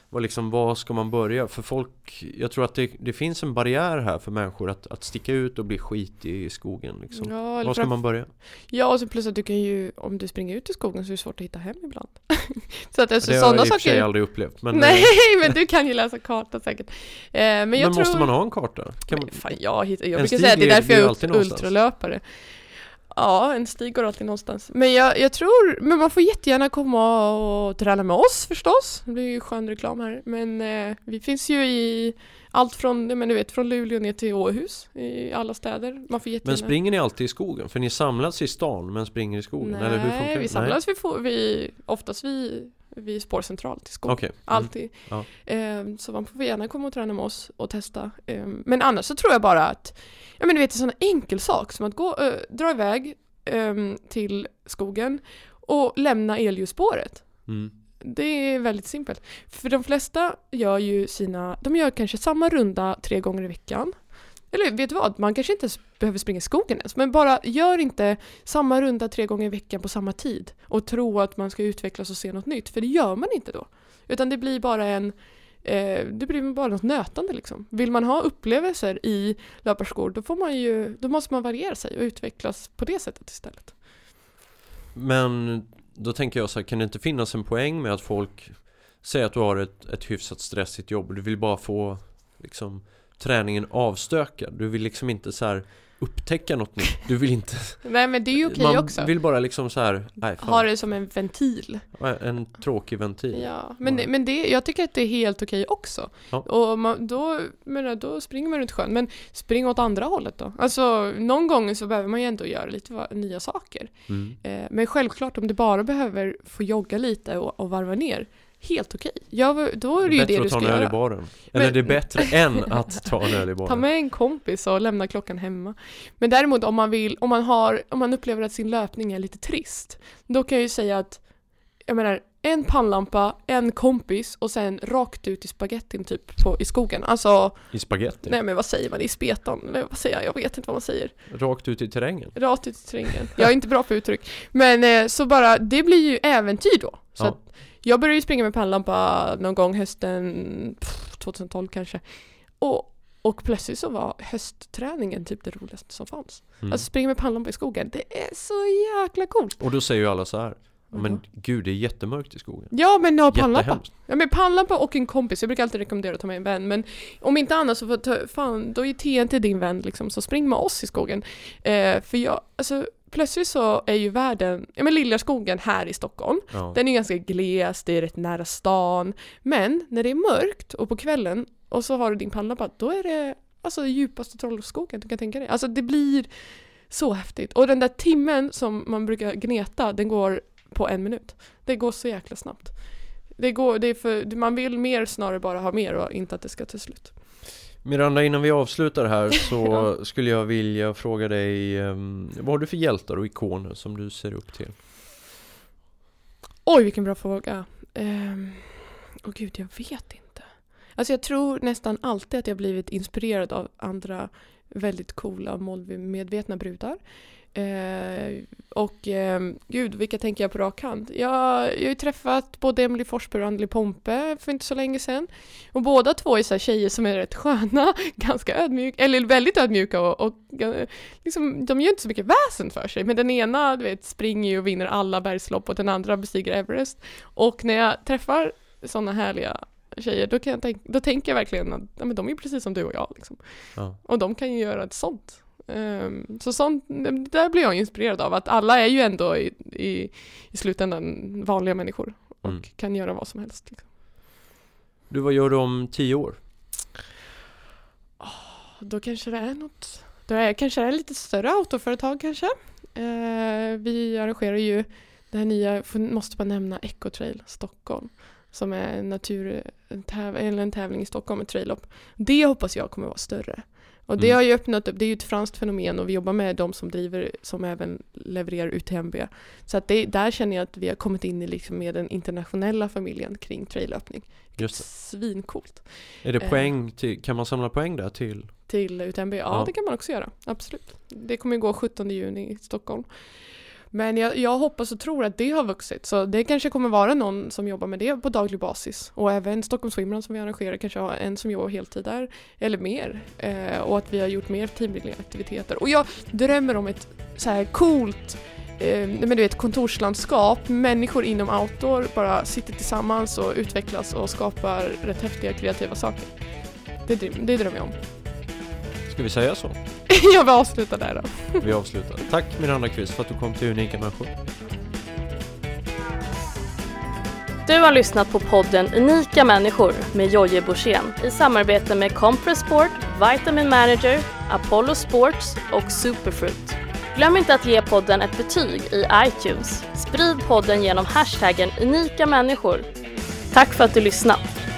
vad liksom, var ska man börja? För folk, jag tror att det, det finns en barriär här för människor att, att sticka ut och bli skit i skogen liksom. Ja, Var ska man börja? ja, och så plus att du kan ju, om du springer ut i skogen så är det svårt att hitta hem ibland. så att alltså, det har jag i och för sig aldrig upplevt men, Nej, eh, men du kan ju läsa kartan säkert. Eh, men men jag tror... måste man ha en karta? Kan man, Men fan, jag, hittar, jag En brukar säga att det är är- därför jag är ultralöpare. Ja, en stig går alltid någonstans. Men jag, jag tror, men man får jättegärna komma och träna med oss förstås. Det blir ju skön reklam här. Men eh, vi finns ju i allt från, men du vet, från Luleå ner till Åhus i alla städer. Man får jättegärna... men springer ni alltid i skogen? För ni samlas i stan men springer i skogen? Nej, eller hur funkar vi samlas vi får, vi, oftast vid, vid spårcentralt i skogen. Okej. Mm. Alltid. Ja. Eh, så man får gärna komma och träna med oss och testa. Eh, men annars så tror jag bara att, ja men du vet en sån enkel sak som att gå, dra iväg eh, till skogen och lämna elljusspåret. Mm. Det är väldigt simpelt. För de flesta gör ju sina, de gör kanske samma runda tre gånger i veckan. Eller vet du vad, man kanske inte ens behöver springa i skogen ens, men bara gör inte samma runda tre gånger i veckan på samma tid och tro att man ska utvecklas och se något nytt, för det gör man inte då. Utan det blir bara en eh, det blir bara något nötande liksom. Vill man ha upplevelser i löparskor då får man ju, då måste man variera sig och utvecklas på det sättet istället. Men då tänker jag så här, kan det inte finnas en poäng med att folk säger att du har ett, ett hyfsat stressigt jobb och du vill bara få liksom träningen avstökad. Du vill liksom inte så här upptäcka något nytt. Du vill inte... Nej men det är ju okej man också. vill bara liksom så här, nej fan, Ha det som en ventil. en tråkig ventil. Ja, men, det, men det, jag tycker att det är helt okej också. Ja. Och man, då, men då springer man runt sjön, men spring åt andra hållet då. Alltså någon gång så behöver man ju ändå göra lite nya saker. Mm. Eh, men självklart om du bara behöver få jogga lite och, och varva ner, helt okej. Ja, då är det ju bättre det du att ta ska en öl i göra. baren. Eller Men- det är bättre än att ta en öl i Ta baren. med en kompis och lämna klockan hemma. Men däremot om man vill, om man har, om man upplever att sin löpning är lite trist, då kan jag ju säga att, jag menar, en pannlampa, en kompis och sen rakt ut i spagettin typ på, i skogen. Alltså, I spaghetti. nej men vad säger man, i spetan? Eller vad säger jag? Jag vet inte vad man säger. Rakt ut i terrängen. Rakt ut i terrängen. Jag är inte bra på uttryck. Men eh, så bara, det blir ju äventyr då. Så Ja. att jag började ju springa med pannlampa någon gång hösten pff, 2012 kanske. Och, och plötsligt så var höstträningen typ det roligaste som fanns. Mm. Alltså springa med pannlampa i skogen, det är så jäkla coolt. Och då säger ju alla så här. Ja, men gud, det är jättemörkt i skogen. Ja men ha pannlampa. Ja men pannlampa och en kompis, jag brukar alltid rekommendera att ta med en vän men om inte annat så får ta, fan, då är TNT din vän liksom, så spring med oss i skogen. Eh, för jag, alltså plötsligt så är ju världen, ja men Liljaskogen här i Stockholm, Ja. den är ganska gles, det är rätt nära stan, men när det är mörkt och på kvällen och så har du din pannlampa, då är det alltså djupaste trollskogen du kan tänka dig. Alltså det blir så häftigt. Och den där timmen som man brukar gneta, den går på en minut. Det går så jäkla snabbt. Det går, det är för, man vill mer snarare bara ha mer och inte att det ska ta slut. Miranda, innan vi avslutar här så Ja. skulle jag vilja fråga dig ehm, Vad har du för hjältar och ikoner som du ser upp till? Oj, vilken bra fråga. Ehm, Åh gud, jag vet inte. Alltså jag tror nästan alltid att jag blivit inspirerad av andra väldigt coola och målmedvetna brudar. Eh, och eh, gud, vilka tänker jag på rak hand? Jag, jag har ju träffat både Emily Forsberg och Anneli Pompe för inte så länge sedan. Och båda två är så här tjejer som är rätt sköna, ganska ödmjuka, eller väldigt ödmjuka och, och liksom, de gör inte så mycket väsen för sig. Men den ena, du vet, springer ju och vinner alla bergslopp och den andra bestiger Everest. Och när jag träffar sådana härliga tjejer, då, kan jag tänk, då tänker jag verkligen att ja, men de är precis som du och jag. Liksom. Ja. Och de kan ju göra ett sånt. Ehm, så sånt, där blir jag inspirerad av att alla är ju ändå i, i, i slutändan vanliga människor och Mm. kan göra vad som helst. Liksom. Du, vad gör du om tio år? Då kanske det är något, då är, kanske det är lite större autoföretag kanske. Eh, vi arrangerar ju det här nya, måste bara nämna Ecotrail Stockholm som är en, natur, en, täv, eller en tävling i Stockholm, ett traillopp. Det hoppas jag kommer vara större. Och det Mm. har ju öppnat upp, det är ju ett franskt fenomen och vi jobbar med de som driver, som även levererar UTMB. Så att det, där känner jag att vi har kommit in i liksom med den internationella familjen kring traillöpning. Just det. Svincoolt. Är det Eh. poäng till, kan man samla poäng där till? Till UTMB? Ja, Ja. det kan man också göra. Absolut. Det kommer ju gå 17 juni i Stockholm. Men jag, jag hoppas och tror att det har vuxit. Så det kanske kommer vara någon som jobbar med det på daglig basis. Och även Stockholm Swimrun som vi arrangerar kanske har en som jobbar heltid där eller mer. Eh, och att vi har gjort mer teambuilding-aktiviteter och jag drömmer om ett så här coolt eh, men du vet, kontorslandskap, människor inom outdoor bara sitter tillsammans och utvecklas och skapar rätt häftiga kreativa saker. Det, det drömmer jag om. Ska vi säga så? jag vill avsluta där då. Vi avslutar. Tack Miranda Kvist för att du kom till Unika Människor. Du har lyssnat på podden Unika människor med Jojje Borssén i samarbete med Compress Sport, Vitamin Manager, Apollo Sports och Superfruit. Glöm inte att ge podden ett betyg i iTunes. Sprid podden genom hashtaggen unika människor. Tack för att du lyssnat!